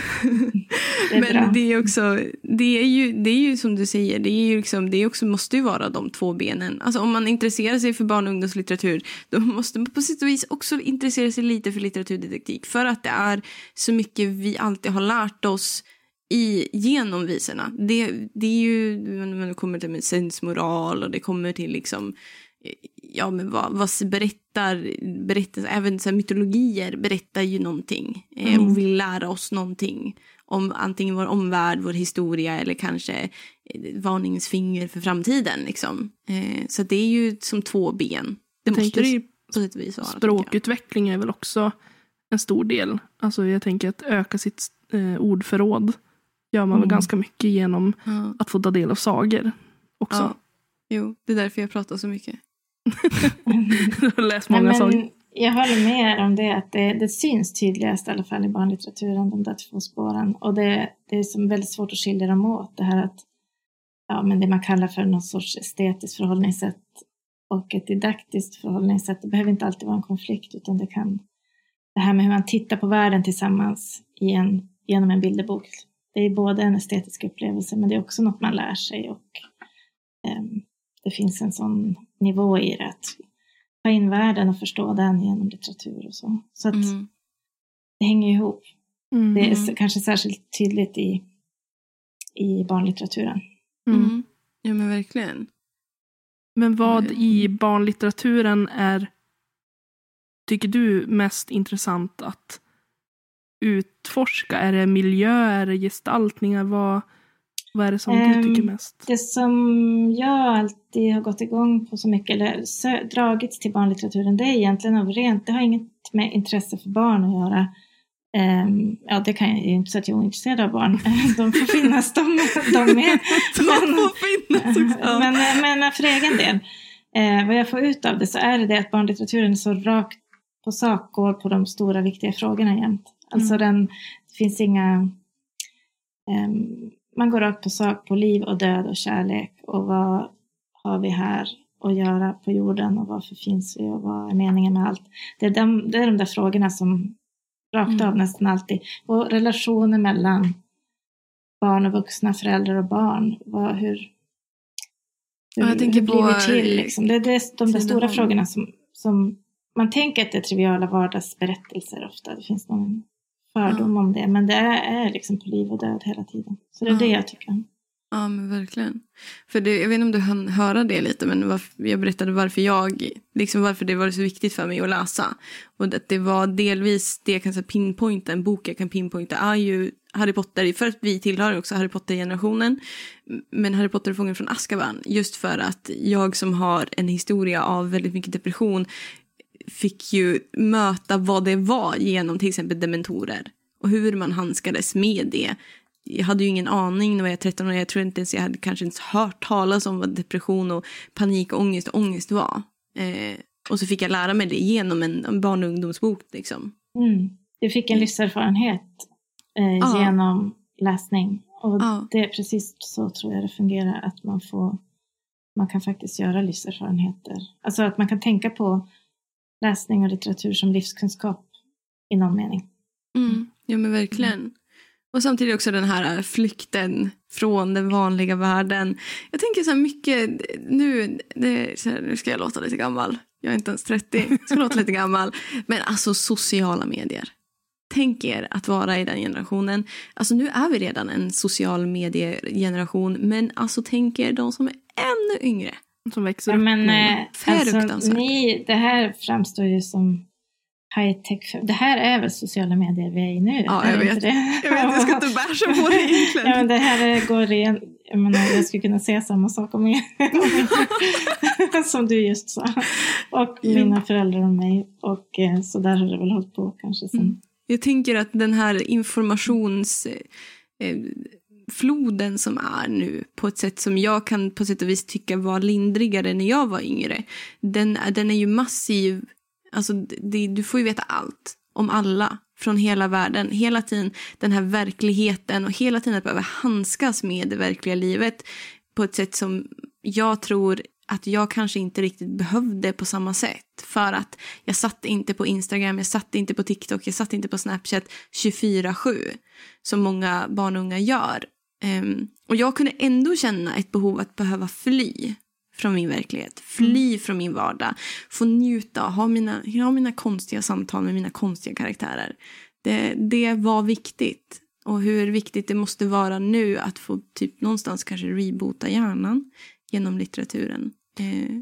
Det Men bra. det är också, det är ju, det är ju som du säger, det är ju liksom, det är också, måste ju vara de två benen. Alltså om man intresserar sig för barn och ungdomslitteratur, då måste man på och vis också intressera sig lite för litteraturdidaktik. För att det är så mycket vi alltid har lärt oss i, genom visorna. Det, det är ju, det kommer till med sensmoral och det kommer till liksom ja, men vad, vad berättar, berättar även så här, mytologier berättar ju någonting eh, Mm. och vill lära oss någonting om antingen vår omvärld, vår historia eller kanske eh, varningens finger för framtiden. Liksom. Eh, så det är ju som två ben. Det Jag måste det ju på sätt och vis vara. Språkutveckling är väl också en stor del. Alltså jag tänker att öka sitt eh, ordförråd gör man väl Mm. ganska mycket genom. Ja. att få ta del av sagor också. Ja. Jo, det är därför jag pratar så mycket. Jag har läst många Nej, men jag håller med er om det, att det, det syns tydligast i alla fall i barnlitteraturen, de där två spåren. Och det, det är som väldigt svårt att skilja dem åt, det här att ja, men det man kallar för någon sorts estetiskt förhållningssätt och ett didaktiskt förhållningssätt, det behöver inte alltid vara en konflikt, utan det kan det här med hur man tittar på världen tillsammans i en, genom en bilderbok. Det är både en estetisk upplevelse, men det är också något man lär sig och ehm, det finns en sån nivå i det, att ta in världen och förstå den genom litteratur och så. Så att Mm. det hänger ihop. Mm. Det är kanske särskilt tydligt i, i barnlitteraturen. Mm. Mm. Ja men verkligen. Men vad Mm. i barnlitteraturen är, tycker du, mest intressant att utforska? Är det miljöer, gestaltningar? Vad, vad är det som Ehm, du tycker mest? Det som jag alltid har gått igång på så mycket, eller dragits till barnlitteraturen, det är egentligen av rent, det har inget med intresse för barn att göra. Ehm, ja, det kan jag ju inte säga att jag är ointresserad av barn. De får finnas, de, de med. De får finnas också. Men, men för egen del, eh, vad jag får ut av det så är det det att barnlitteraturen är så rakt på sak går på de stora viktiga frågorna jämt. Alltså den, det finns inga, ehm, man går rakt på sak på liv och död och kärlek och vad har vi här att göra på jorden och varför finns vi och vad är meningen med allt. Det är de, det är de där frågorna som rakt Mm. av nästan alltid. Och relationer mellan barn och vuxna, föräldrar och barn. Vad, hur, hur, Ja, jag tänker hur blir vi till? Liksom? Det, det är de där stora frågorna som, som man tänker att det är triviala vardagsberättelser ofta. Det finns någon fördom om det. Men det är, liksom på liv och död hela tiden. Så det är det jag tycker om. Ja, men verkligen. För det, jag vet inte om du hann höra det lite, men varför, jag berättade varför jag, liksom varför det var så viktigt för mig att läsa. Och att det var delvis det jag kan säga pinpointa, en bok jag kan pinpointa är ju Harry Potter, för att vi tillhör också Harry Potter-generationen. Men Harry Potter och Fången från Azkaban, just för att jag som har en historia av väldigt mycket depression fick ju möta vad det var genom till exempel dementorer. Och hur man handskades med det. Jag hade ju ingen aning när jag var 13 år. Jag tror inte ens jag hade kanske inte hört talas om vad depression och panikångest och ångest var. Eh, och så fick jag lära mig det genom en, en barn och ungdomsbok. Liksom. Mm. Du fick en livserfarenhet eh, Ja. genom läsning. Och Ja. det är precis så tror jag det fungerar. Att man får man kan faktiskt göra livserfarenheter. Alltså att man kan tänka på läsning och litteratur som livskunskap i någon mening. Mm. Ja men verkligen. Och samtidigt också den här eh, flykten från den vanliga världen. Jag tänker så här mycket, nu, det, så här, nu ska jag låta lite gammal. Jag är inte ens 30, jag ska låta lite gammal. Men alltså sociala medier. Tänk er att vara i den generationen. Alltså nu är vi redan en social mediegeneration. Men alltså tänk er de som är ännu yngre. Som växer Ja, upp men nu. eh, alltså, Fruktansvärt. ni, det här framstår ju som high tech. Det här är väl sociala medier vi är i nu? Ja, jag vet. Det? Jag vet, jag ska inte bärsa på det egentligen. Ja, men det här är- går igen. Jag menar, jag skulle kunna säga samma sak om er. Som du just sa. Och mina föräldrar och mig. Och eh, så där har det väl hållit på kanske sen. Mm. Jag tänker att den här informationsfloden eh, floden som är nu på ett sätt som jag kan på sätt och vis tycka var lindrigare när jag var yngre. Den, är- den är ju massiv. Alltså, det, du får ju veta allt om alla från hela världen. Hela tiden den här verkligheten och hela tiden att behöva handskas med det verkliga livet på ett sätt som jag tror att jag kanske inte riktigt behövde på samma sätt. För att jag satt inte på Instagram, jag satt inte på TikTok, jag satt inte på Snapchat 24-7 som många barn och unga gör. Um, och jag kunde ändå känna ett behov att behöva fly från min verklighet, fly mm. från min vardag, få njuta, ha mina, ha mina konstiga samtal med mina konstiga karaktärer. Det, det var viktigt. Och hur viktigt det måste vara nu att få typ någonstans kanske reboota hjärnan genom litteraturen. Eh,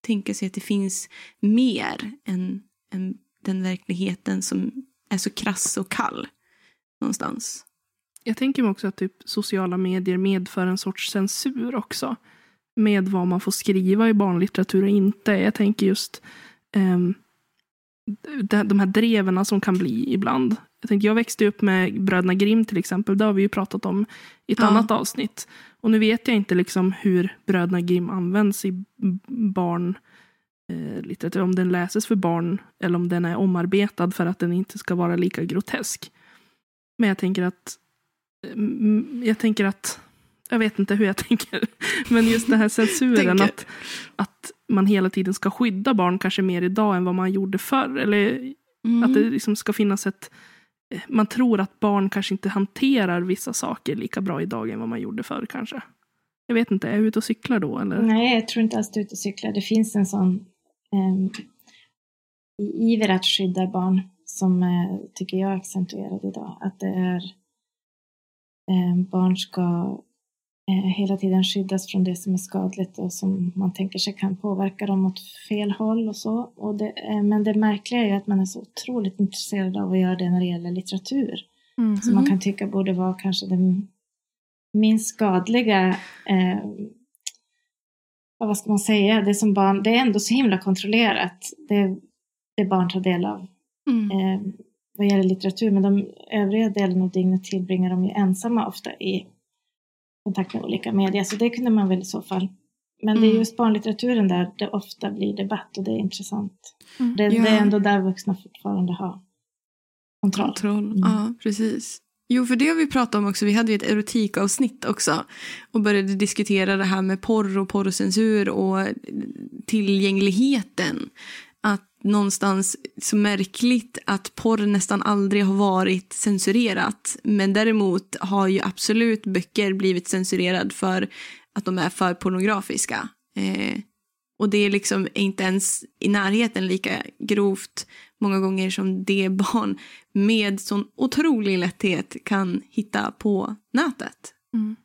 tänka sig att det finns mer än, än den verkligheten som är så krass och kall någonstans. Jag tänker mig också att typ sociala medier medför en sorts censur också. Med vad man får skriva i barnlitteratur och inte. Jag tänker just um, de här dreven som kan bli ibland. Jag, tänkte, jag växte upp med Bröderna Grimm till exempel. Det har vi ju pratat om i ett ja. annat avsnitt. Och nu vet jag inte liksom hur Bröderna Grimm används i barn eh, litteratur. Om den läses för barn eller om den är omarbetad för att den inte ska vara lika grotesk. Men jag tänker att jag tänker att jag vet inte hur jag tänker. Men just den här censuren. att, att man hela tiden ska skydda barn kanske mer idag än vad man gjorde förr. Eller mm. att det liksom ska finnas ett man tror att barn kanske inte hanterar vissa saker lika bra idag än vad man gjorde förr kanske. Jag vet inte, är jag ute och cyklar då? Eller? Nej, jag tror inte alls du är ute och cyklar. Det finns en sån um, iver att skydda barn som uh, tycker jag är accentuerad idag. Att det är barn ska Eh, hela tiden skyddas från det som är skadligt och som man tänker sig kan påverka dem åt fel håll och så. Och det, eh, men det märkliga är att man är så otroligt intresserad av att göra det när det gäller litteratur. Mm. Som man kan tycka borde vara kanske den minst skadliga eh, vad ska man säga, det som barn, det är ändå så himla kontrollerat. Det, det barn tar del av. Mm. Eh, vad gäller litteratur, men de övriga delarna av dygnet tillbringar de ju ensamma ofta i kontakt med olika medier. Så det kunde man väl i så fall. Men mm. det är mm. just barnlitteraturen där det ofta blir debatt och det är intressant. Mm. Det, ja. det, är ändå där vuxna fortfarande har kontroll. Kontroll, mm. ja precis. Jo, för det har vi pratat om också. Vi hade ju ett erotikavsnitt också och började diskutera det här med porr och porrcensur och tillgängligheten någonstans så märkligt att porr nästan aldrig har varit censurerat. Men däremot har ju absolut böcker blivit censurerade för att de är för pornografiska. Eh, och det är liksom inte ens i närheten lika grovt många gånger som det barn med sån otrolig lätthet kan hitta på nätet. Mm.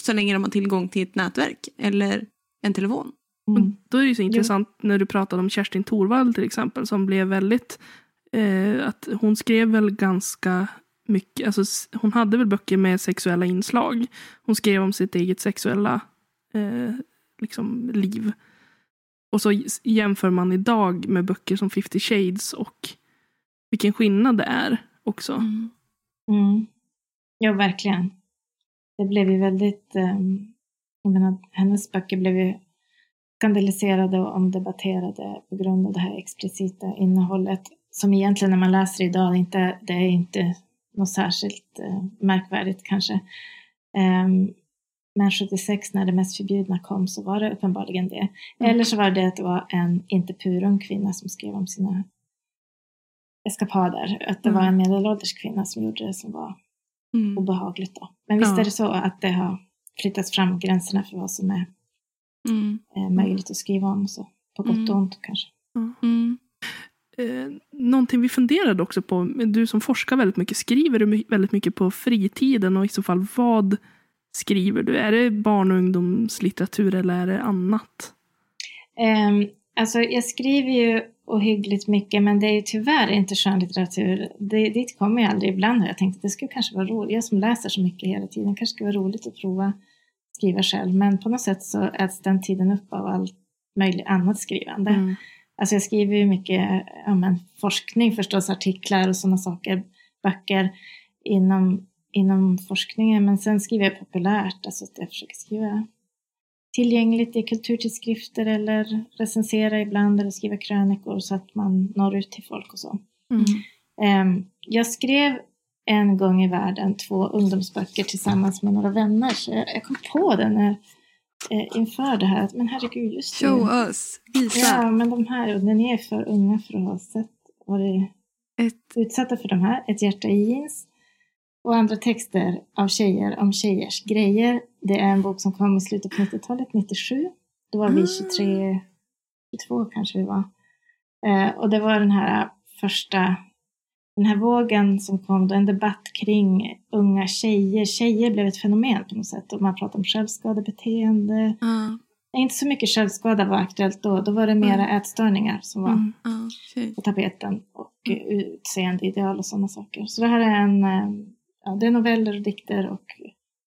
Så länge de har tillgång till ett nätverk eller en telefon. Mm. Då är det så intressant ja. när du pratade om Kerstin Thorvall till exempel som blev väldigt, eh, att hon skrev väl ganska mycket, alltså hon hade väl böcker med sexuella inslag. Hon skrev om sitt eget sexuella eh, liksom, liv. Och så jämför man idag med böcker som 50 shades och vilken skillnad det är också. Mm. Mm. Ja, verkligen. Det blev ju väldigt, eh, jag menar, hennes böcker blev ju skandaliserade och omdebatterade på grund av det här explicita innehållet som egentligen när man läser idag inte, det är inte något särskilt eh, märkvärdigt kanske. Um, men 76 när det mest förbjudna kom så var det uppenbarligen det. Mm. Eller så var det att det var en inte purung kvinna som skrev om sina eskapader. Att det mm. var en medelålders kvinna som gjorde det som var mm. obehagligt då. Men visst ja. är det så att det har flyttats fram gränserna för vad som är mm. eh, möjligt att skriva om. Så, på gott mm. och ont kanske. Mm. Eh, någonting vi funderade också på, du som forskar väldigt mycket, skriver du väldigt mycket på fritiden och i så fall vad skriver du? Är det barn och ungdomslitteratur eller är det annat? Um, alltså jag skriver ju ohyggligt mycket men det är ju tyvärr inte skönlitteratur. Det, dit kommer jag aldrig. Ibland har jag tänkt att det skulle kanske vara roligt. Jag som läser så mycket hela tiden kanske skulle vara roligt att prova skriva själv men på något sätt så äts den tiden upp av allt möjligt annat skrivande. Mm. Alltså jag skriver ju mycket ja, men, forskning förstås, artiklar och sådana saker, böcker inom, inom forskningen men sen skriver jag populärt, alltså att jag försöker skriva tillgängligt i kulturtidskrifter eller recensera ibland eller skriva krönikor så att man når ut till folk och så. Mm. Um, jag skrev en gång i världen två ungdomsböcker tillsammans med några vänner. Så jag, jag kom på det när, eh, inför det här. Men herregud, just det. Show us. Visa. Ja, men de här, och ni är för unga för att ha sett varit Ett, utsatta för de här. Ett hjärta i jeans. Och andra texter av tjejer om tjejers grejer. Det är en bok som kom i slutet på 90-talet, 97. Då var vi Ah. 23, 22 kanske vi var. Eh, och det var den här första, den här vågen som kom då, en debatt kring unga tjejer. Tjejer blev ett fenomen på något sätt. Och man pratade om självskadebeteende. ja, Inte så mycket självskada var aktuellt då. Då var det mera ätstörningar som var Mm. okej. på tapeten och eh, utseendeideal och sådana saker. Så det här är en, eh, ja, det är noveller och dikter och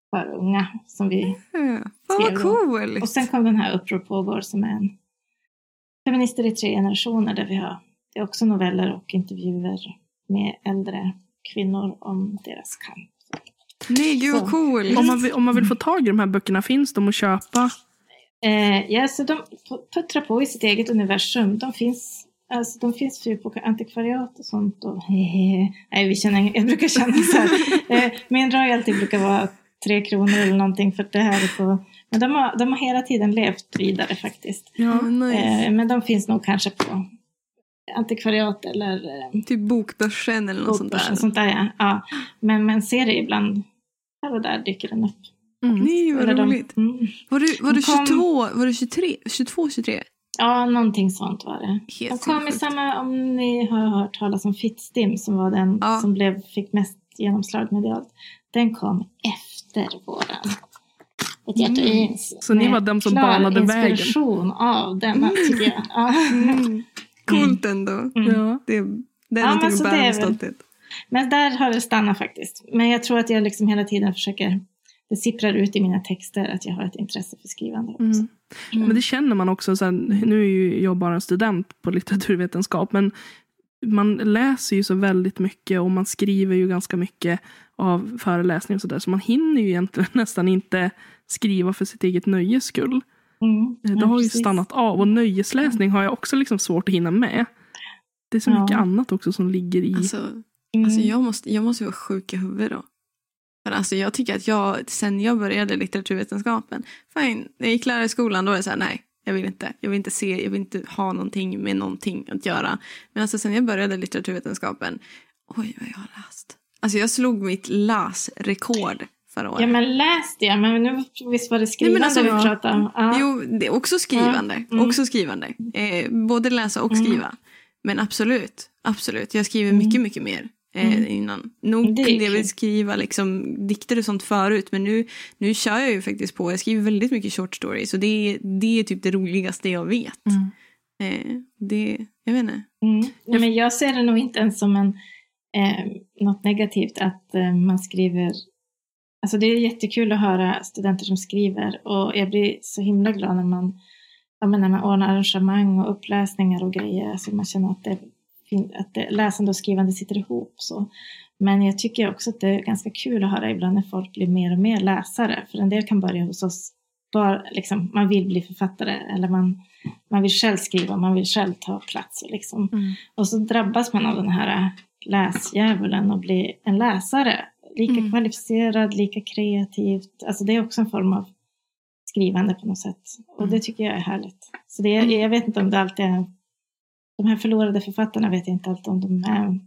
för unga som vi, vad Skrev de. coolt. och sen kom den här Uppror pågår som är en feminister i tre generationer där vi har, det är också noveller och intervjuer med äldre kvinnor om deras kamp. Nej, gud vad Så. coolt. Om man, vill, om man vill få tag i de här böckerna, finns de att köpa? Eh, ja, så de puttrar på i sitt eget universum. De finns, alltså, de finns ju på antikvariat och sånt. Och, nej, vi känner, jag brukar känna så här. Eh, min royalty brukar vara tre kronor eller någonting för det här är på... Men de har, de har hela tiden levt vidare faktiskt. Ja, nice. Eh, men de finns nog kanske på antikvariat eller eh, Typ bokbörsen eller något sånt bokbörsen. där. Sånt där ja. ja. Men man ser det ibland. Här och där dyker den upp. Mm. Nej, vad Eller de- roligt. Mm. Var du, var du De kom- 22, var du 23, 22, 23? Ja, någonting sånt var det. De Helt kom i samma, om ni har hört talas om Fittstim som var den Ja. som blev, fick mest genomslag medialt. Den kom efter våran. Ett hjärta i jeans. Så ni Med var de som banade vägen? inspiration av denna tycker jag. Ja. Mm. Coolt ändå. Mm. Ja. Det, det är Ja, någonting att bära är med stolthet. Men där har det stannat faktiskt. Men jag tror att jag liksom hela tiden försöker, det sipprar ut i mina texter att jag har ett intresse för skrivande också. Mm. Men det känner man också. Så här, nu är ju jag bara en student på litteraturvetenskap. Men man läser ju så väldigt mycket och man skriver ju ganska mycket av föreläsningar och sådär. Så man hinner ju egentligen nästan inte skriva för sitt eget nöjes skull. Mm. Det Ja, har ju precis. stannat av. Och nöjesläsning har jag också liksom svårt att hinna med. Det är så Ja. mycket annat också som ligger i. Alltså, Mm. alltså jag, måste, jag måste vara sjuk i huvudet då. Men alltså jag tycker att jag, sen jag började litteraturvetenskapen, fine, när jag gick lärarskolan då är det så här, nej, jag vill inte. Jag vill inte se, jag vill inte ha någonting med någonting att göra. Men alltså sen jag började litteraturvetenskapen, oj vad jag har läst. Alltså jag slog mitt läsrekord förra året. Ja men läste jag, men nu visst var det skrivande alltså, vi pratade om. Ja. Jo, det är också skrivande. Ja, mm. Också skrivande. Eh, både läsa och Mm. skriva. Men absolut, absolut. Jag skriver Mm. mycket, mycket mer eh, Mm. innan. Nog Det kunde jag väl skriva liksom, dikter och sånt förut. Men nu, nu kör jag ju faktiskt på. Jag skriver väldigt mycket short stories. Och det, är- det är typ det roligaste jag vet. Mm. Eh, det, jag vet inte. Mm. Nej, men jag ser det nog inte ens som en, eh, något negativt att eh, man skriver. Alltså det är jättekul att höra studenter som skriver och jag blir så himla glad när man, ja, när man ordnar arrangemang och uppläsningar och grejer. Alltså man känner att, det, att det, läsande och skrivande sitter ihop. Så. Men jag tycker också att det är ganska kul att höra ibland när folk blir mer och mer läsare. För en del kan börja hos oss, bara, liksom, man vill bli författare eller man, man vill själv skriva, man vill själv ta plats. Och liksom. Mm. Och så drabbas man av den här läsdjävulen och blir en läsare. Lika Mm. kvalificerad, lika kreativt. Alltså det är också en form av skrivande på något sätt. Och Mm. det tycker jag är härligt. Så det är, jag vet inte om det alltid är... De här förlorade författarna vet jag inte alltid om de är...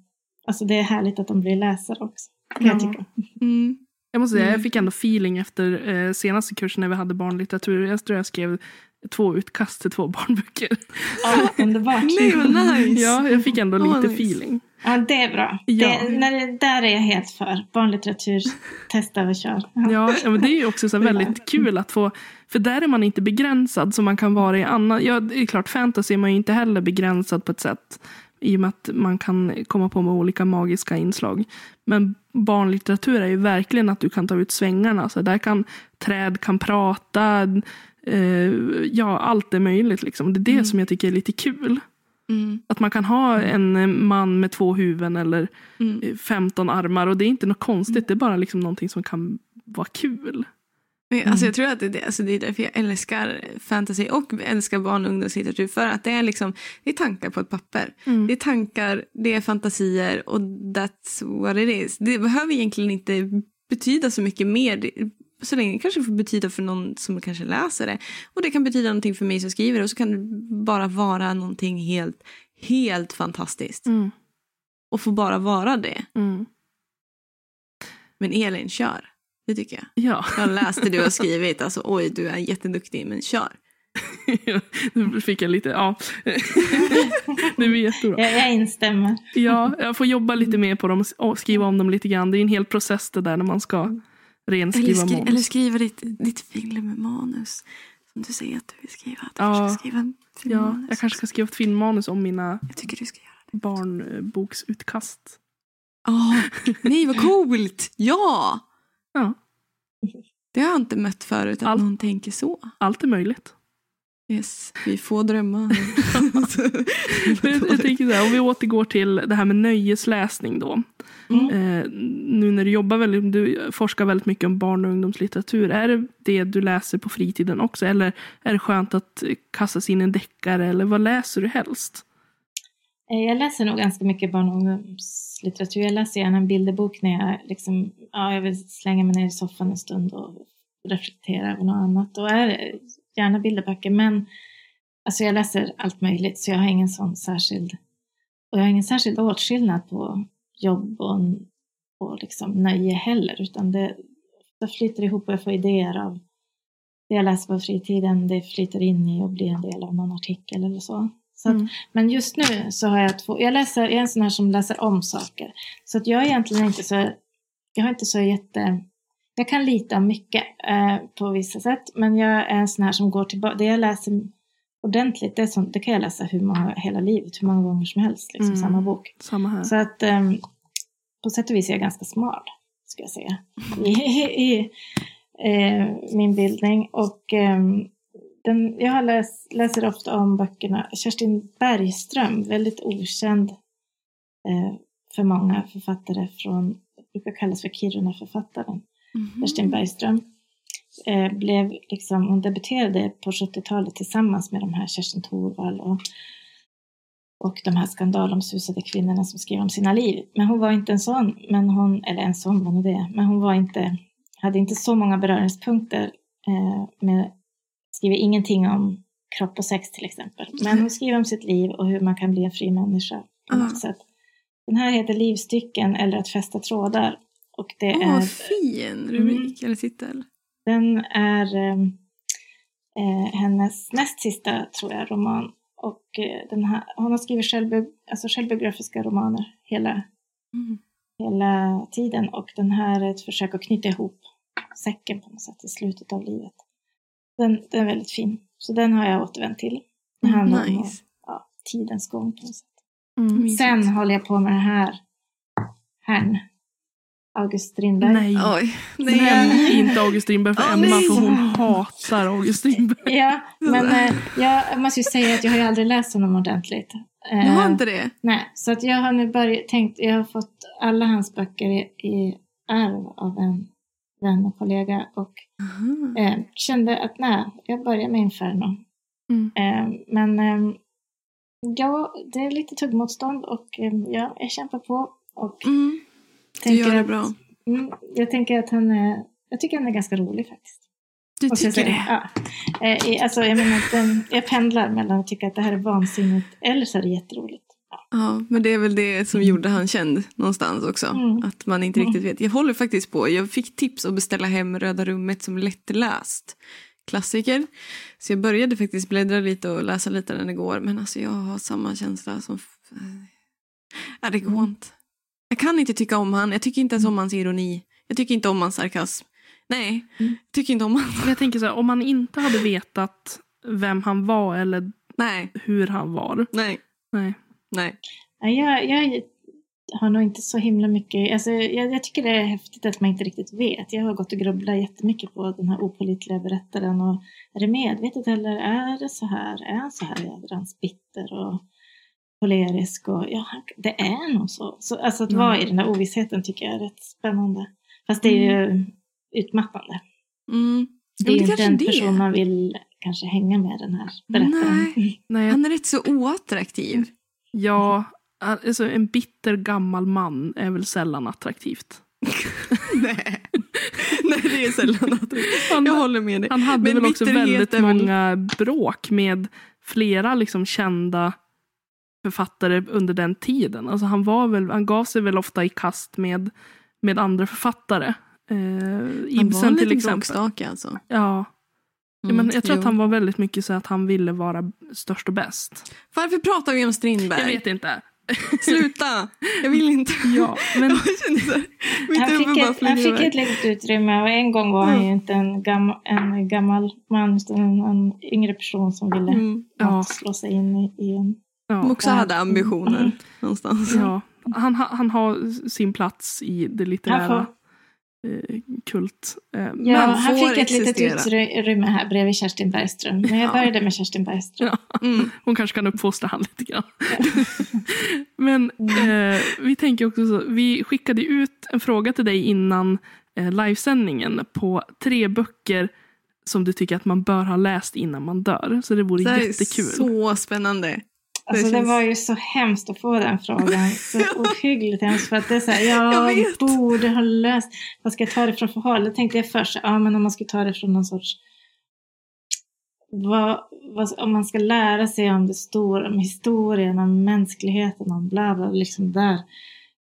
Alltså det är härligt att de blir läsare också. Kan jag Ja. tycka. Mm. Jag måste säga, jag Mm. fick ändå feeling efter eh, senaste kursen när vi hade barnlitteratur. Jag tror jag skrev två utkast till två barnböcker. Ja, underbart. Nej, vad nice. Ja, jag fick ändå Åh, lite nice. feeling. Ja, det är bra. Ja. Det, när det, där är jag helt för. Barnlitteratur, testa och kör. Ja, ja, men det är ju också så väldigt kul att få, för där är man inte begränsad som man kan vara i annan, ja det är klart fantasy är man ju inte heller begränsad på ett sätt i och med att man kan komma på med olika magiska inslag. Men barnlitteratur är ju verkligen att du kan ta ut svängarna, så där kan träd kan prata, eh, ja allt är möjligt liksom. Det är det Mm. som jag tycker är lite kul. Mm. Att man kan ha en eh, man med två huvuden eller Mm. eh, 15 armar och det är inte något konstigt, det är bara liksom någonting som kan vara kul. Alltså Mm. jag tror att det, är det, alltså det är därför jag älskar fantasy och älskar barn och ungdomslitteratur. För att det är, liksom, det är tankar på ett papper. Mm. Det är tankar, det är fantasier och that's what it is. Det behöver egentligen inte betyda så mycket mer. Det- Så länge det kanske får betyda för någon som kanske läser det. Och det kan betyda någonting för mig som skriver det. Och så kan det bara vara någonting helt, helt fantastiskt. Mm. Och få bara vara det. Mm. Men Elin, kör. Det tycker jag. Ja. Jag läste du har skrivit. Alltså oj, du är jätteduktig, men kör. nu fick jag lite, ja. det var jättebra. Jag, jag instämmer. Ja, jag får jobba lite mer på dem och skriva om dem lite grann. Det är en hel process det där när man ska Eller, renskriva skri- manus. eller skriva ditt, ditt filmmanus. Som du säger att du vill skriva. Du Ja. skriva Ja, jag kanske ska skriva ett filmmanus om mina Jag tycker du ska göra det. barnboksutkast. Åh, nej vad coolt! Ja! Ja. Det har jag inte mött förut, att Allt- någon tänker så. Allt är möjligt. Yes, vi får drömma. Jag, jag tänker så här, om vi återgår till det här med nöjesläsning då. Mm. Eh, nu när du jobbar väldigt, du forskar väldigt mycket om barn och ungdomslitteratur. Är det det du läser på fritiden också? Eller är det skönt att kasta sig in en deckare? Eller vad läser du helst? Eh, Jag läser nog ganska mycket barn och ungdomslitteratur. Jag läser gärna en bilderbok när jag, liksom, ja, jag vill slänga mig ner i soffan en stund och reflektera över något annat. Och är det gärna bilderböcker. Men alltså jag läser allt möjligt så jag har ingen sån särskild och jag har ingen särskild åtskillnad på jobb och, och liksom nöje heller. Utan det, det flyter ihop och jag får idéer av det jag läser på fritiden. Det flyter in i och blir en del av någon artikel eller så. så att, Mm. men just nu så har jag två, jag, läser, jag är en sån här som läser om saker. Så att jag är egentligen inte så, jag har inte så jätte, jag kan lita om mycket eh, på vissa sätt. Men jag är en sån här som går tillbaka, det jag läser ordentligt, det, sånt, det kan jag läsa hur många, hela livet, hur många gånger som helst, liksom Mm. samma bok. Samma. Så att ehm, på sätt och vis är jag ganska smal, ska jag säga, i, i eh, min bildning. Och ehm, den, jag har läs, läser ofta om böckerna. Kerstin Bergström, väldigt okänd eh, för många författare från, brukar kallas för Kiruna-författaren. Mhm. Kerstin Bergström. Eh, blev liksom, hon debuterade på 70-talet tillsammans med de här Kerstin Thorvall och, och de här skandalomsusade kvinnorna som skrev om sina liv. Men hon var inte en sån, men hon, eller en sån var nog det, men hon var inte, hade inte så många beröringspunkter eh, med, skriver ingenting om kropp och sex till exempel. Men hon skriver om sitt liv och hur man kan bli en fri människa något Ah. sätt. Den här heter Livstycken eller att fästa trådar. Och det Åh, är vad fin rubrik eller titel. Den är eh, eh, hennes näst sista, tror jag, roman. Och eh, den här, hon har skrivit självbi alltså självbiografiska romaner hela, Mm. hela tiden. Och den här är ett försök att knyta ihop säcken på något sätt i slutet av livet. Den, den är väldigt fin. Så den har jag återvänt till. Det handlar om Nice. ja, tidens gång på något sätt. Mm. Sen håller jag på med det här. Herrn. August Strindberg. Nej. Oj. Nej. Nej, inte August Strindberg för Åh, Emma nej. för hon hatar August Strindberg. Ja, men eh, jag måste ju säga att jag har ju aldrig läst honom ordentligt. Eh, Jag har inte det. Nej, så att jag har nu börjat tänkt, jag har fått alla hans böcker i, i arv av en vän och kollega och Aha. eh, kände att nej, jag börjar med Inferno. Mm. Eh, men eh, ja, det är lite tuggmotstånd och eh, ja, jag kämpar på och Mm. Du tänker gör det bra. Mm, jag tänker att han är, jag tycker han är ganska rolig faktiskt. Du tycker säga. det? Ja. Eh, alltså, jag, menar, att den, jag pendlar mellan att tycka att det här är vansinnigt eller så är det jätteroligt. Ja, men det är väl det som gjorde han känd någonstans också. Mm. Att man inte Mm. riktigt vet. Jag håller faktiskt på. Jag fick tips att beställa hem Röda rummet som lättläst klassiker. Så jag började faktiskt bläddra lite och läsa lite den igår. Men alltså jag har samma känsla som... Ja, det går Mm. inte. Jag kan inte tycka om han. Jag tycker inte ens om hans ironi. Jag tycker inte om hans sarkasm. Nej, Mm. tycker inte om han. Men Jag tänker så här, om man inte hade vetat vem han var eller Nej, hur han var. nej, Nej. nej. Ja, jag, jag har nog inte så himla mycket, alltså, jag, jag tycker det är häftigt att man inte riktigt vet. Jag har gått och grubblat jättemycket på den här opålitliga berättaren och är det medvetet eller är det så här? Är han så här jädrans bitter och kolerisk? Och, ja, det är nog så. så alltså att Mm. vara i den där ovissheten tycker jag är rätt spännande. Fast det är ju utmattande. Mm. det är men ju det inte kanske en det person man vill kanske hänga med den här berättaren. Nej. Nej, Han är rätt så oattraktiv. ja, alltså en bitter gammal man är väl sällan attraktivt. Nej. Nej, det är sällan attraktivt. Han, Jag håller med dig. han hade Men väl också väldigt väl- många bråk med flera liksom kända författare under den tiden. Alltså han, var väl, han gav sig väl ofta i kast med, med andra författare. Eh, Han Ibsen var en till liten exempel. bråkstake alltså. Ja, Mm, men jag tror jo. att han var väldigt mycket så att han ville vara störst och bäst. Varför pratar vi om Strindberg? Jag vet inte. Sluta! Jag vill inte. Ja, men Jag kände så här, mitt Han huvud fick, bara ett, han fick ett litet utrymme och en gång var han Ja. ju inte en, gam, en gammal man utan en, en yngre person som ville Mm. Ja. slå sig in i, i en... Som ja, också hade ambitioner Mm. någonstans. ja. Han, ha- han har sin plats i det litterära eh, kult. Eh, ja, men, han fick ett litet utrymme här bredvid Kerstin Bergström. Men jag Ja. började med Kerstin Bergström. ja, Mm. hon kanske kan uppfostra han lite grann. Men eh, vi tänker också så, vi skickade ut en fråga till dig innan eh, livesändningen på tre böcker som du tycker att man bör ha läst innan man dör. Så det vore Det här är jättekul. så spännande. Alltså det känns- var ju så hemskt att få den frågan. Så ohyggligt hemskt. För att det är så här, Jag jag borde ha läst. Vad ska jag ta det från för håll? Det tänkte jag först. Ja, men om man ska ta det från någon sorts... Vad, vad, om man ska lära sig om det stora, om historien, om mänskligheten, om bla bla, liksom där.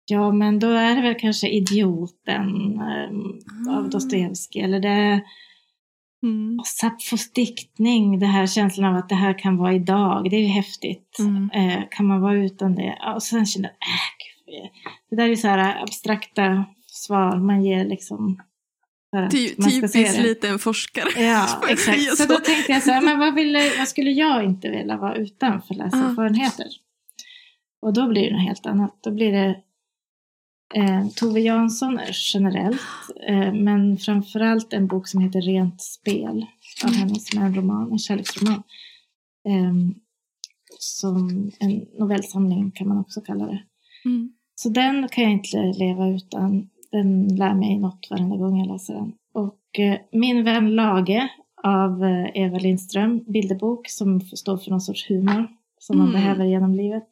Ja, men då är det väl kanske Idioten eh, av Ah. Dostojevskij. Eller det Mm. Sapfos diktning, det här känslan av att det här kan vara idag, det är ju häftigt. Mm. Eh, kan man vara utan det? Och sen kände jag, äh, det där är så här abstrakta svar man ger liksom. Ty, typiskt liten forskare. Ja, exakt. säga Så då tänkte jag så här, men vad, ville, vad skulle jag inte vilja vara utan för läserfarenheter? Och då blir det något helt annat. Då blir det eh, Tove Jansson generellt, eh, men framförallt en bok som heter Rent spel av henne som är en roman, en kärleksroman. Eh, som en novellsamling kan man också kalla det. Mm. Så den kan jag inte leva utan. Den lär mig något varenda gång jag läser den. Och eh, Min vän Lage av eh, Eva Lindström, bilderbok som står för någon sorts humor som man Mm. behöver genom livet.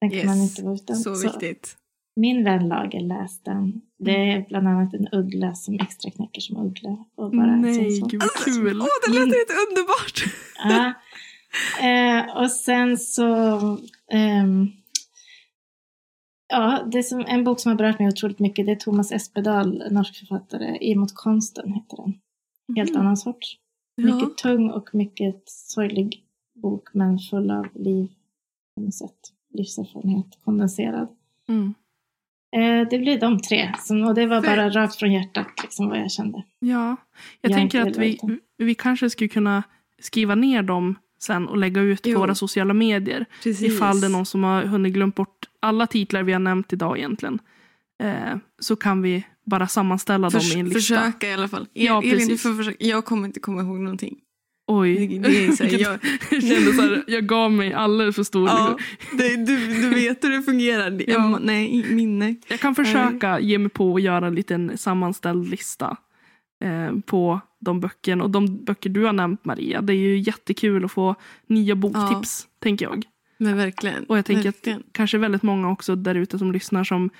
Den kan Yes. man inte vara utan. Så viktigt. Min vän Lage läst den. Det är bland annat en uggla som extra knäcker som uggla. Och bara Nej, gud vad kul. Åh, det lät helt underbart! Ja. Eh, och sen så... ehm, ja, det som, en bok som har berört mig otroligt mycket det är Thomas Espedal, norsk författare. Emot konsten heter den. Helt Mm. annan sorts. Ja. Mycket tung och mycket sorglig bok men full av liv på något sätt. Livserfarenhet kondenserad. Mm. Eh, det blir de tre. Som, och det var För- bara rakt från hjärtat liksom, vad jag kände. Ja, jag, tänker att vi, vi kanske skulle kunna skriva ner dem sen och lägga ut på Jo. våra sociala medier. Precis. Ifall det är någon som har hunnit glömt bort alla titlar vi har nämnt idag egentligen. Eh, så kan vi bara sammanställa dem i en Förs- lista. försöka i alla fall. Ja, Elin, du får försöka. Jag kommer inte komma ihåg någonting. Oj. Det, är så här, jag, kände så här, jag gav mig alldeles för stor. ja, liksom. det, du, du vet hur det fungerar. Ja. Nej, minne. Jag kan försöka ge mig på att göra en liten sammanställd lista eh, på de böckerna. Och de böcker du har nämnt Maria, det är ju jättekul att få nya boktips, tänker jag. Men verkligen. Och jag tänker verkligen. att kanske väldigt många också där ute som lyssnar som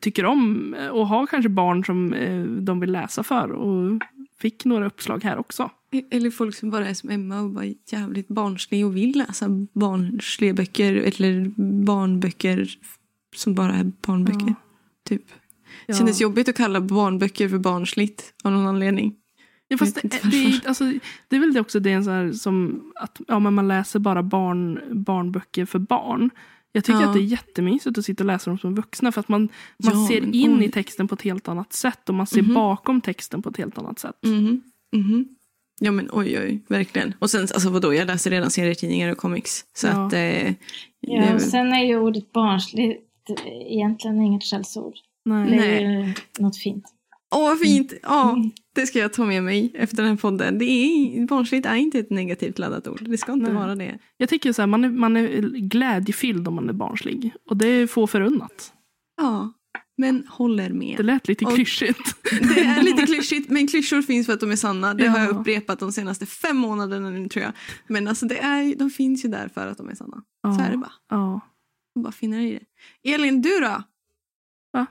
tycker om eh, och har kanske barn som eh, de vill läsa för och fick några uppslag här också. Eller folk som bara är som Emma och bara jävligt barnslig och vill läsa barnsliga böcker eller barnböcker som bara är barnböcker. Ja. Typ. Det Ja. kändes jobbigt att kalla barnböcker för barnsligt av någon anledning. Ja, fast det, det, är, alltså, det är väl det också det är en så här som att ja, men man läser bara barn, barnböcker för barn. Jag tycker Ja. att det är jättemysigt att sitta och läsa dem som vuxna för att man, man Ja, ser in i texten på ett helt annat sätt och man ser Mhm. bakom texten på ett helt annat sätt. Mhm. Mhm. Ja men oj oj, verkligen. Och sen alltså vadå, jag läser redan serietidningar och comics. Så Ja. att eh, Ja, och väl- sen är ju ordet barnsligt egentligen inget skällsord. Nej. Det är ju något fint. Åh vad fint! Ja, Mm. det ska jag ta med mig efter den här podden. Det är, barnsligt är inte ett negativt laddat ord. Det ska inte Nej. vara det. Jag tycker så här, man är, man är glädjefylld om man är barnslig. Och det är få förunnat. Ja, Men håller med. Det lät lite Och- klyschigt. Det är lite klyschigt, men klyschor finns för att de är sanna. Det har jag Ja. upprepat de senaste fem månaderna nu tror jag. Men alltså det är, de finns ju där för att de är sanna. Så är det bara. Ja. Bara finner i det. Elin, du då? Va?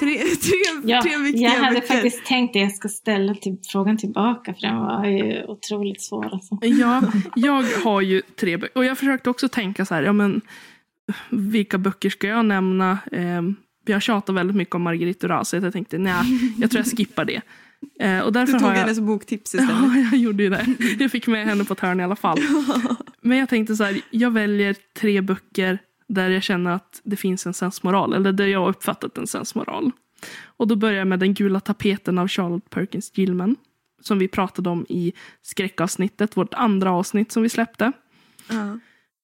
Tre, tre, Ja, tre viktiga jag hade böcker. faktiskt tänkt att jag ska ställa till, frågan tillbaka för den var ju otroligt svår. Alltså. Ja, jag har ju tre böcker. Och jag försökte också tänka så här, ja men vilka böcker ska jag nämna? Har tjatat väldigt mycket om Marguerite Duras, så jag tänkte nej, jag tror jag skippar det. Eh, och Du därför tog har jag... hennes boktips istället. Ja, jag gjorde ju det. Jag fick med henne på ett hörn i alla fall. Men jag tänkte så här, jag väljer tre böcker där jag känner att det finns en sensmoral, eller där jag har uppfattat en sensmoral. Och då börjar jag med Den gula tapeten av Charlotte Perkins Gilman. Som vi pratade om i skräckavsnittet, vårt andra avsnitt som vi släppte. Ja.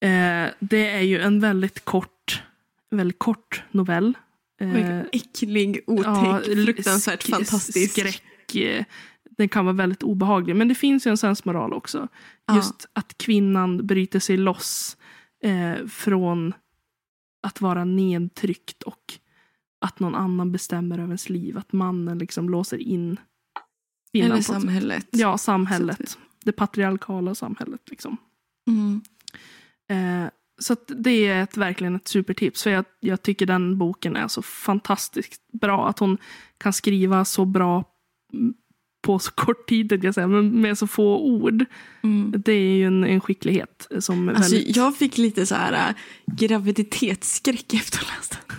Eh, det är ju en väldigt kort, väldigt kort novell. Eh, äcklig, otäck, ja, fruktansvärt sk- fantastisk. Skräck. Den kan vara väldigt obehaglig. Men det finns ju en sensmoral också. Ja. Just att kvinnan bryter sig loss eh, från att vara nedtryckt och att någon annan bestämmer över ens liv. Att mannen liksom låser in kvinnan. Eller samhället. Ja, samhället. Det patriarkala samhället. Liksom. Mm. Eh, så det är ett, verkligen ett supertips. För jag, jag tycker den boken är så fantastiskt bra. Att hon kan skriva så bra på så kort tid, jag säga, men med så få ord. Mm. Det är ju en, en skicklighet som Alltså, väldigt... jag fick lite så här äh, graviditetsskräck efter att ha läst den.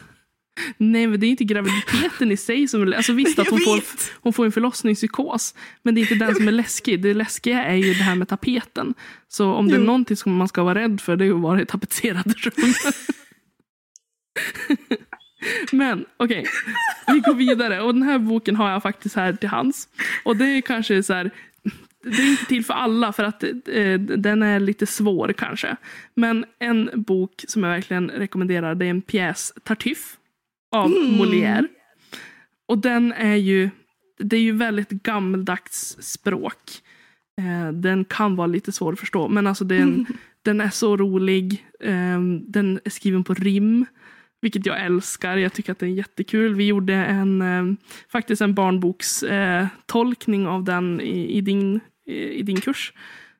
Nej, men det är inte graviditeten i sig som är... Alltså visst att hon får, hon får en förlossningspsykos. Men det är inte den som är läskig. Det läskiga är ju det här med tapeten. Så om det är någonting som man ska vara rädd för det är att vara i tapetserade rum. men okej, vi går vidare. Och den här boken har jag faktiskt här till hands. Och det är kanske så här... Det är inte till för alla för att eh, den är lite svår kanske. Men en bok som jag verkligen rekommenderar det är en pjäs, Tartuffe av Molière. Och den är ju, det är ju väldigt gammeldags språk. Eh, den kan vara lite svår att förstå men alltså den, den är så rolig. Eh, den är skriven på rim. Vilket jag älskar. Jag tycker att det är jättekul. Vi gjorde en, eh, faktiskt en barnbokstolkning eh, av den i, i, din, i, i din kurs.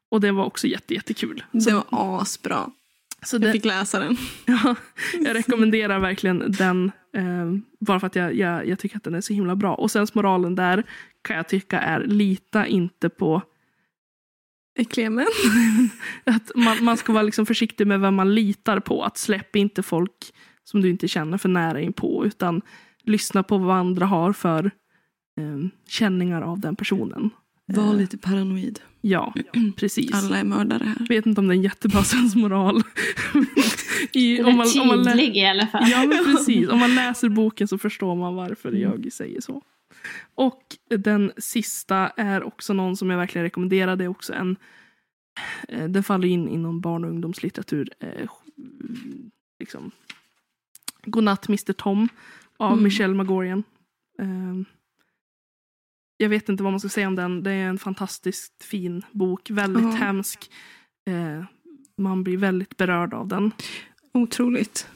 Och det var också jätte, jättekul. Det var asbra. Så Jag det, fick läsa den. Ja, jag rekommenderar verkligen den. Eh, bara för att jag, jag, jag tycker att den är så himla bra. Och sen moralen där kan jag tycka är lita inte på män. att man, man ska vara liksom försiktig med vem man litar på. Att släpp inte folk som du inte känner för nära in på. Utan lyssna på vad andra har för eh, känningar av den personen. Var lite paranoid. Ja, precis. Alla är mördare här. Jag vet inte om det är en jättebra sensmoral. I, Den är lä- tydlig i alla fall. Ja, men precis. Om man läser boken så förstår man varför jag säger så. Och den sista är också någon som jag verkligen rekommenderar. Det är också en... eh, Den faller in inom barn och ungdomslitteratur. eh, Liksom. Godnatt Mr Tom av Mm. Michelle Magorian. Eh, Jag vet inte vad man ska säga om den. Det är en fantastiskt fin bok. Väldigt Ja. hemsk. Eh, Man blir väldigt berörd av den Otroligt.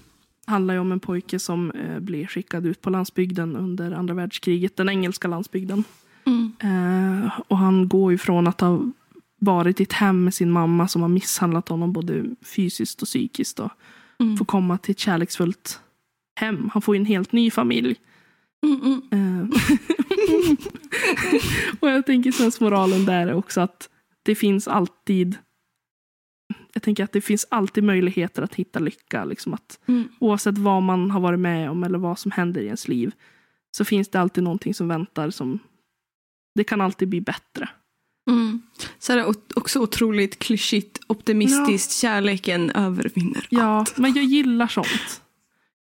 handlar om en pojke som eh, blir skickad ut på landsbygden under andra världskriget, den engelska landsbygden. Mm. Eh, och han går ju från att ha varit i ett hem med sin mamma som har misshandlat honom både fysiskt och psykiskt och Mm. får komma till ett kärleksfullt hem. Han får en helt ny familj. Mm, mm. Och jag tänker sensmoralen där är också att det finns alltid jag tänker att det finns alltid möjligheter att hitta lycka. Liksom att Mm. Oavsett vad man har varit med om eller vad som händer i ens liv så finns det alltid någonting som väntar som det kan alltid bli bättre. Mm. Så är också otroligt klyschigt, optimistiskt. Kärleken övervinner Ja, allt. men jag gillar sånt.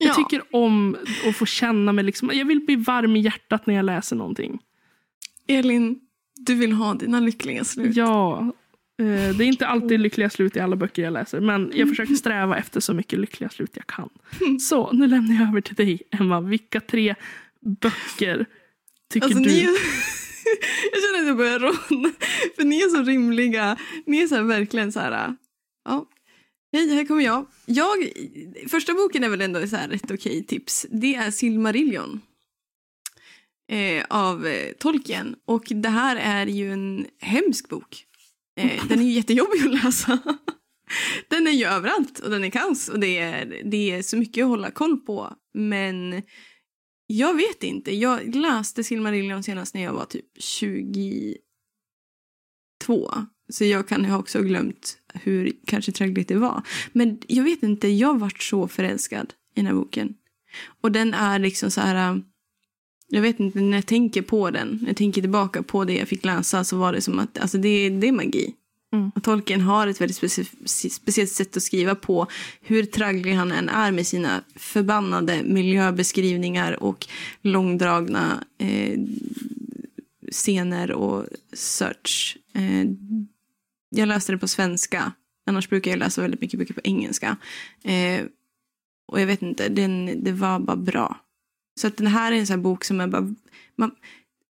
Jag Ja. tycker om att få känna mig liksom, jag vill bli varm i hjärtat när jag läser någonting. Elin, du vill ha dina lyckliga slut. Ja, eh, det är inte alltid lyckliga slut i alla böcker jag läser men jag försöker sträva efter så mycket lyckliga slut jag kan. Så, nu lämnar jag över till dig Emma. Vilka tre böcker tycker Alltså, du? är... jag känner att jag börjar rodna. För ni är så rimliga. Ni är så verkligen så här... Ja. Hej, här kommer jag. jag. Första boken är väl ändå så här ett okej tips. Det är Silmarillion eh, av eh, Tolkien. Och det här är ju en hemsk bok. Eh, den är ju jättejobbig att läsa. den är ju överallt och den är kaos och det är, det är så mycket att hålla koll på. Men jag vet inte. Jag läste Silmarillion senast när jag var typ 22. Så jag kan ha också glömt hur kanske traggligt det var. Men jag vet inte, jag vart så förälskad i den här boken. Och den är liksom så här... Jag vet inte, när jag tänker på den, när jag tänker tillbaka på det jag fick läsa så var det som att alltså det, det är magi. Mm. Tolkien har ett väldigt speci- speciellt sätt att skriva på hur tragglig han än är med sina förbannade miljöbeskrivningar och långdragna eh, scener och search. Eh, jag läste det på svenska. Annars brukar jag läsa väldigt mycket böcker på engelska. Eh, och jag vet inte, den, det var bara bra. Så att den här är en sån här bok som är bara... Man,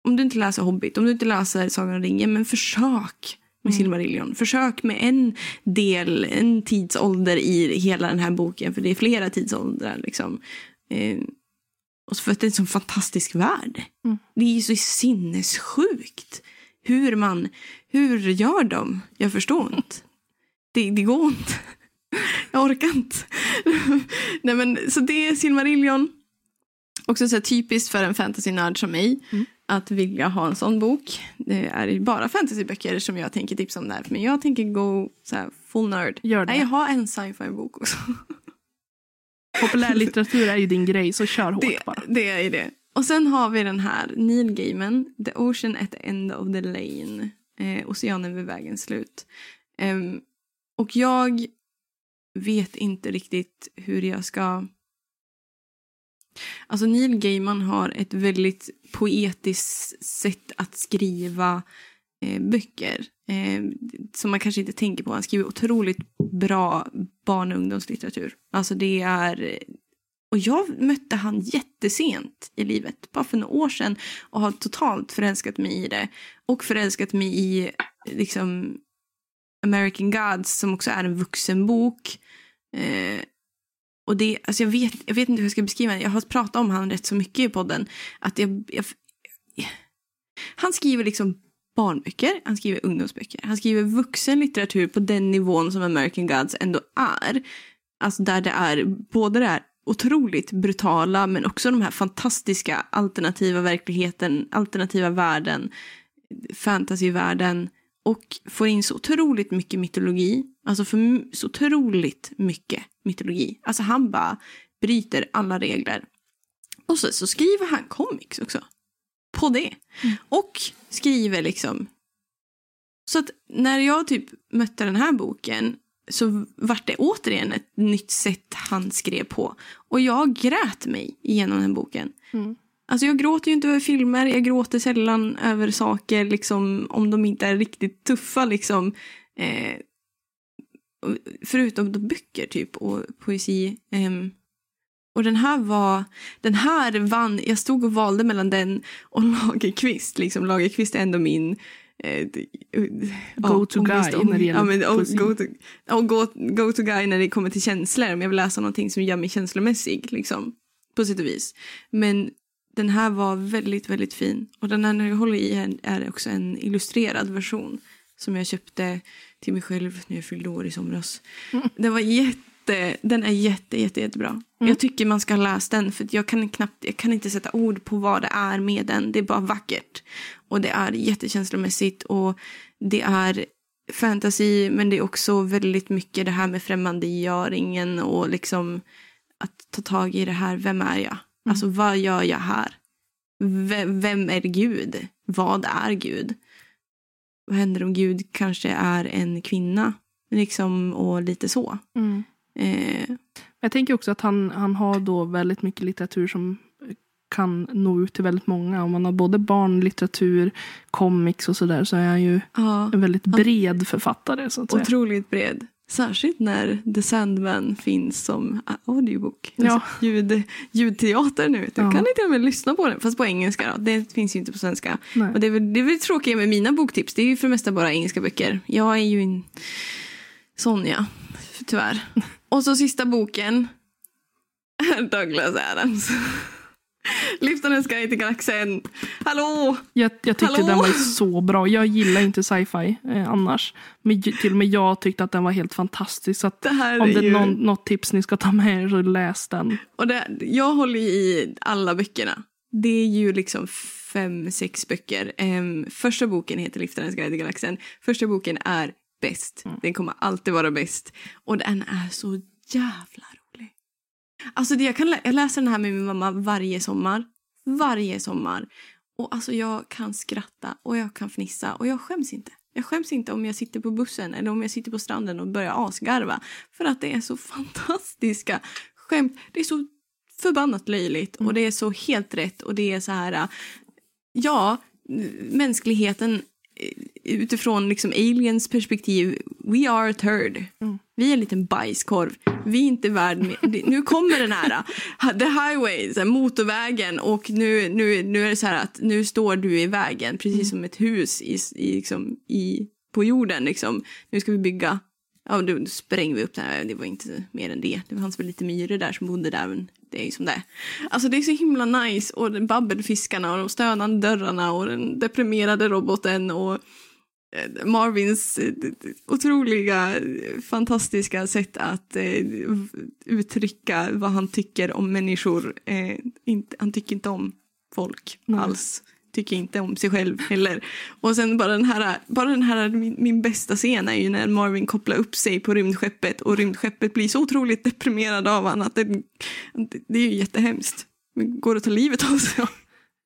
om du inte läser Hobbit, om du inte läser Sagan om ringen, men försök med Silmarillion. Försök med en del, en tidsålder i hela den här boken, för det är flera tidsåldrar. Liksom. Eh, och för att det är en sån fantastisk värld. Mm. Det är ju så sinnessjukt. Hur man, hur gör de? Jag förstår inte. Det, det går inte. Jag orkar inte. Nej, men, så det är Silmarillion. Också så typiskt för en fantasynörd som mig Mm. att vilja ha en sån bok. Det är bara fantasyböcker som jag tänker tipsa om där. Men jag tänker gå så här full nörd. Gör det. Nej, jag har en sci-fi-bok också. Populärlitteratur är ju din grej, så kör hårt Det, bara. det är det. Och sen har vi den här Neil Gaiman, The Ocean at the End of the Lane. Eh, Oceanen vid vägens slut. Ehm, och jag vet inte riktigt hur jag ska... Alltså Neil Gaiman har ett väldigt poetiskt sätt att skriva eh, böcker. Eh, som man kanske inte tänker på. Han skriver otroligt bra barn och ungdomslitteratur. Alltså det är och jag mötte han jättesent i livet, bara för några år sedan och har totalt förälskat mig i det. Och förälskat mig i liksom American Gods som också är en vuxenbok. Eh, och det, alltså jag, vet, jag vet inte hur jag ska beskriva det. Jag har pratat om han rätt så mycket i podden. Att jag, jag, han skriver liksom barnböcker, han skriver ungdomsböcker. Han skriver vuxenlitteratur på den nivån som American Gods ändå är. Alltså där det är både det här otroligt brutala men också de här fantastiska alternativa verkligheten, alternativa världen, fantasyvärlden och får in så otroligt mycket mytologi. Alltså för så otroligt mycket mytologi. Alltså han bara bryter alla regler. Och så, så skriver han comics också. På det. Och skriver liksom. Så att när jag typ mötte den här boken så vart det återigen ett nytt sätt han skrev på. Och jag grät mig igenom den boken. Mm. Alltså jag gråter ju inte över filmer, jag gråter sällan över saker liksom, om de inte är riktigt tuffa. Liksom. Eh, förutom då böcker typ och poesi. ehm. och den här var, den här vann, jag stod och valde mellan den och Lagerkvist. Liksom. Lagerkvist är ändå min eh, eh, Go to guy när det gäller ja, och, go, to, och go, go to guy när det kommer till känslor. Om jag vill läsa någonting som gör mig känslomässig. Liksom, på sätt och vis. Men den här var väldigt, väldigt fin. Och den här när jag håller i är, också en illustrerad version. Som jag köpte till mig själv när jag fyllde år i somras. Den var jätte, den är jätte, jätte, jättebra. Jag tycker man ska ha läst den för jag kan knappt, jag kan inte sätta ord på vad det är med den. Det är bara vackert. Och det är jättekänslomässigt och det är fantasy men det är också väldigt mycket det här med främmandegöringen och liksom att ta tag i det här, vem är jag? Alltså vad gör jag här? Vem, vem är Gud? Vad är Gud? Vad händer om Gud kanske är en kvinna? Liksom och lite så. Mm. Eh, Jag tänker också att han, han har då väldigt mycket litteratur som kan nå ut till väldigt många. Om man har både barnlitteratur, comics och sådär så är han ju ja, en väldigt bred författare. Så att säga. otroligt bred. Särskilt när The Sandman finns som audiobook. Ja. Alltså, Ljud, ljudteater nu. Du Ja. kan inte med lyssna på den, fast på engelska. Då. Det finns ju inte på svenska. Nej. Och det är, väl, det är väl tråkiga med mina boktips. Det är ju för det mesta bara engelska böcker. Jag är ju en sån ja, tyvärr. Och så sista boken. Douglas Adams. Liftarens guide till galaxen. Hallå! Jag, jag tyckte Hallå? den var så bra. Jag gillar inte sci-fi eh, annars. Men till och med jag tyckte att den var helt fantastisk. Så att Det om det är ju... någon, något tips ni ska ta med er så läs den. Och det, jag håller i alla böckerna. Det är ju liksom fem, sex böcker. Em, första boken heter Liftarens guide till galaxen. Första boken är bäst. Den kommer alltid vara bäst. Och den är så jävla rolig. Alltså det, jag, kan lä- jag läser den här med min mamma varje sommar. Varje sommar. Och alltså jag kan skratta och jag kan fnissa och jag skäms inte. Jag skäms inte om jag sitter på bussen eller om jag sitter på stranden och börjar asgarva. För att det är så fantastiska skämt. Det är så förbannat löjligt och det är så helt rätt och det är så här... äh, Ja, mänskligheten utifrån liksom aliens perspektiv, we are a turd. Vi är en liten bajskorv. Vi är inte värd mer. Nu kommer den här, the highway, här, motorvägen och nu, nu, nu är det så här att nu står du i vägen, precis som ett hus i, i, liksom, i, på jorden. Liksom. Nu ska vi bygga, ja då spränger vi upp den här, det var inte mer än det. Det fanns väl lite myror där som bodde där, men det är ju som det är. Alltså det är så himla nice och babbelfiskarna och de stönande dörrarna och den deprimerade roboten och eh, Marvins eh, otroliga, eh, fantastiska sätt att eh, uttrycka vad han tycker om människor. Eh, inte, han tycker inte om folk Nej. alls. Tycker inte om sig själv heller. Och sen bara den här, bara den här min, min bästa scen är ju när Marvin kopplar upp sig på rymdskeppet och rymdskeppet blir så otroligt deprimerad av honom att det, det, är ju jättehemskt. Men går att ta livet av sig.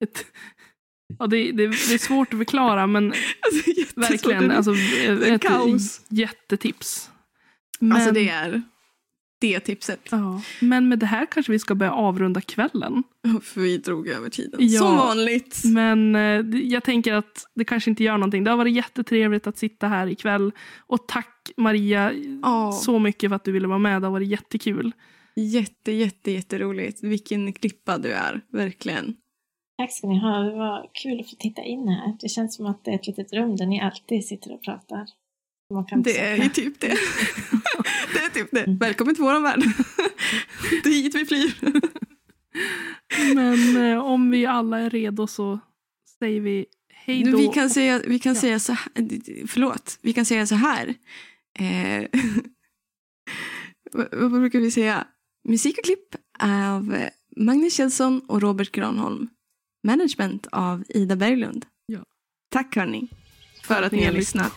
Ett, ja, det, det, det är svårt att förklara men Alltså, verkligen alltså, är ett kaos. jättetips. Men, Alltså det är det tipset. ja, men med det här kanske vi ska börja avrunda kvällen. För vi drog över tiden. Ja. Som vanligt. Men eh, jag tänker att det kanske inte gör någonting. Det har varit jättetrevligt att sitta här ikväll. Och tack Maria Ja. så mycket för att du ville vara med. Det har varit jättekul. Jätte, jätte, jätteroligt. Vilken klippa du är. Verkligen. Tack ska ni ha. Det var kul att få titta in här. Det känns som att det är ett litet rum där ni alltid sitter och pratar. Man kan Det är ju typ det. det är typ det. Välkommen till våran värld. det är hit vi flyr. Men eh, om vi alla är redo så säger vi hej då. vi kan säga, vi kan Ja. säga så här. Förlåt. Vi kan säga så här. Eh, vad, vad brukar vi säga? Musik och klipp av Magnus Kjellson och Robert Granholm. Management av Ida Berglund. Ja. Tack hörni. För att ni har lyssnat.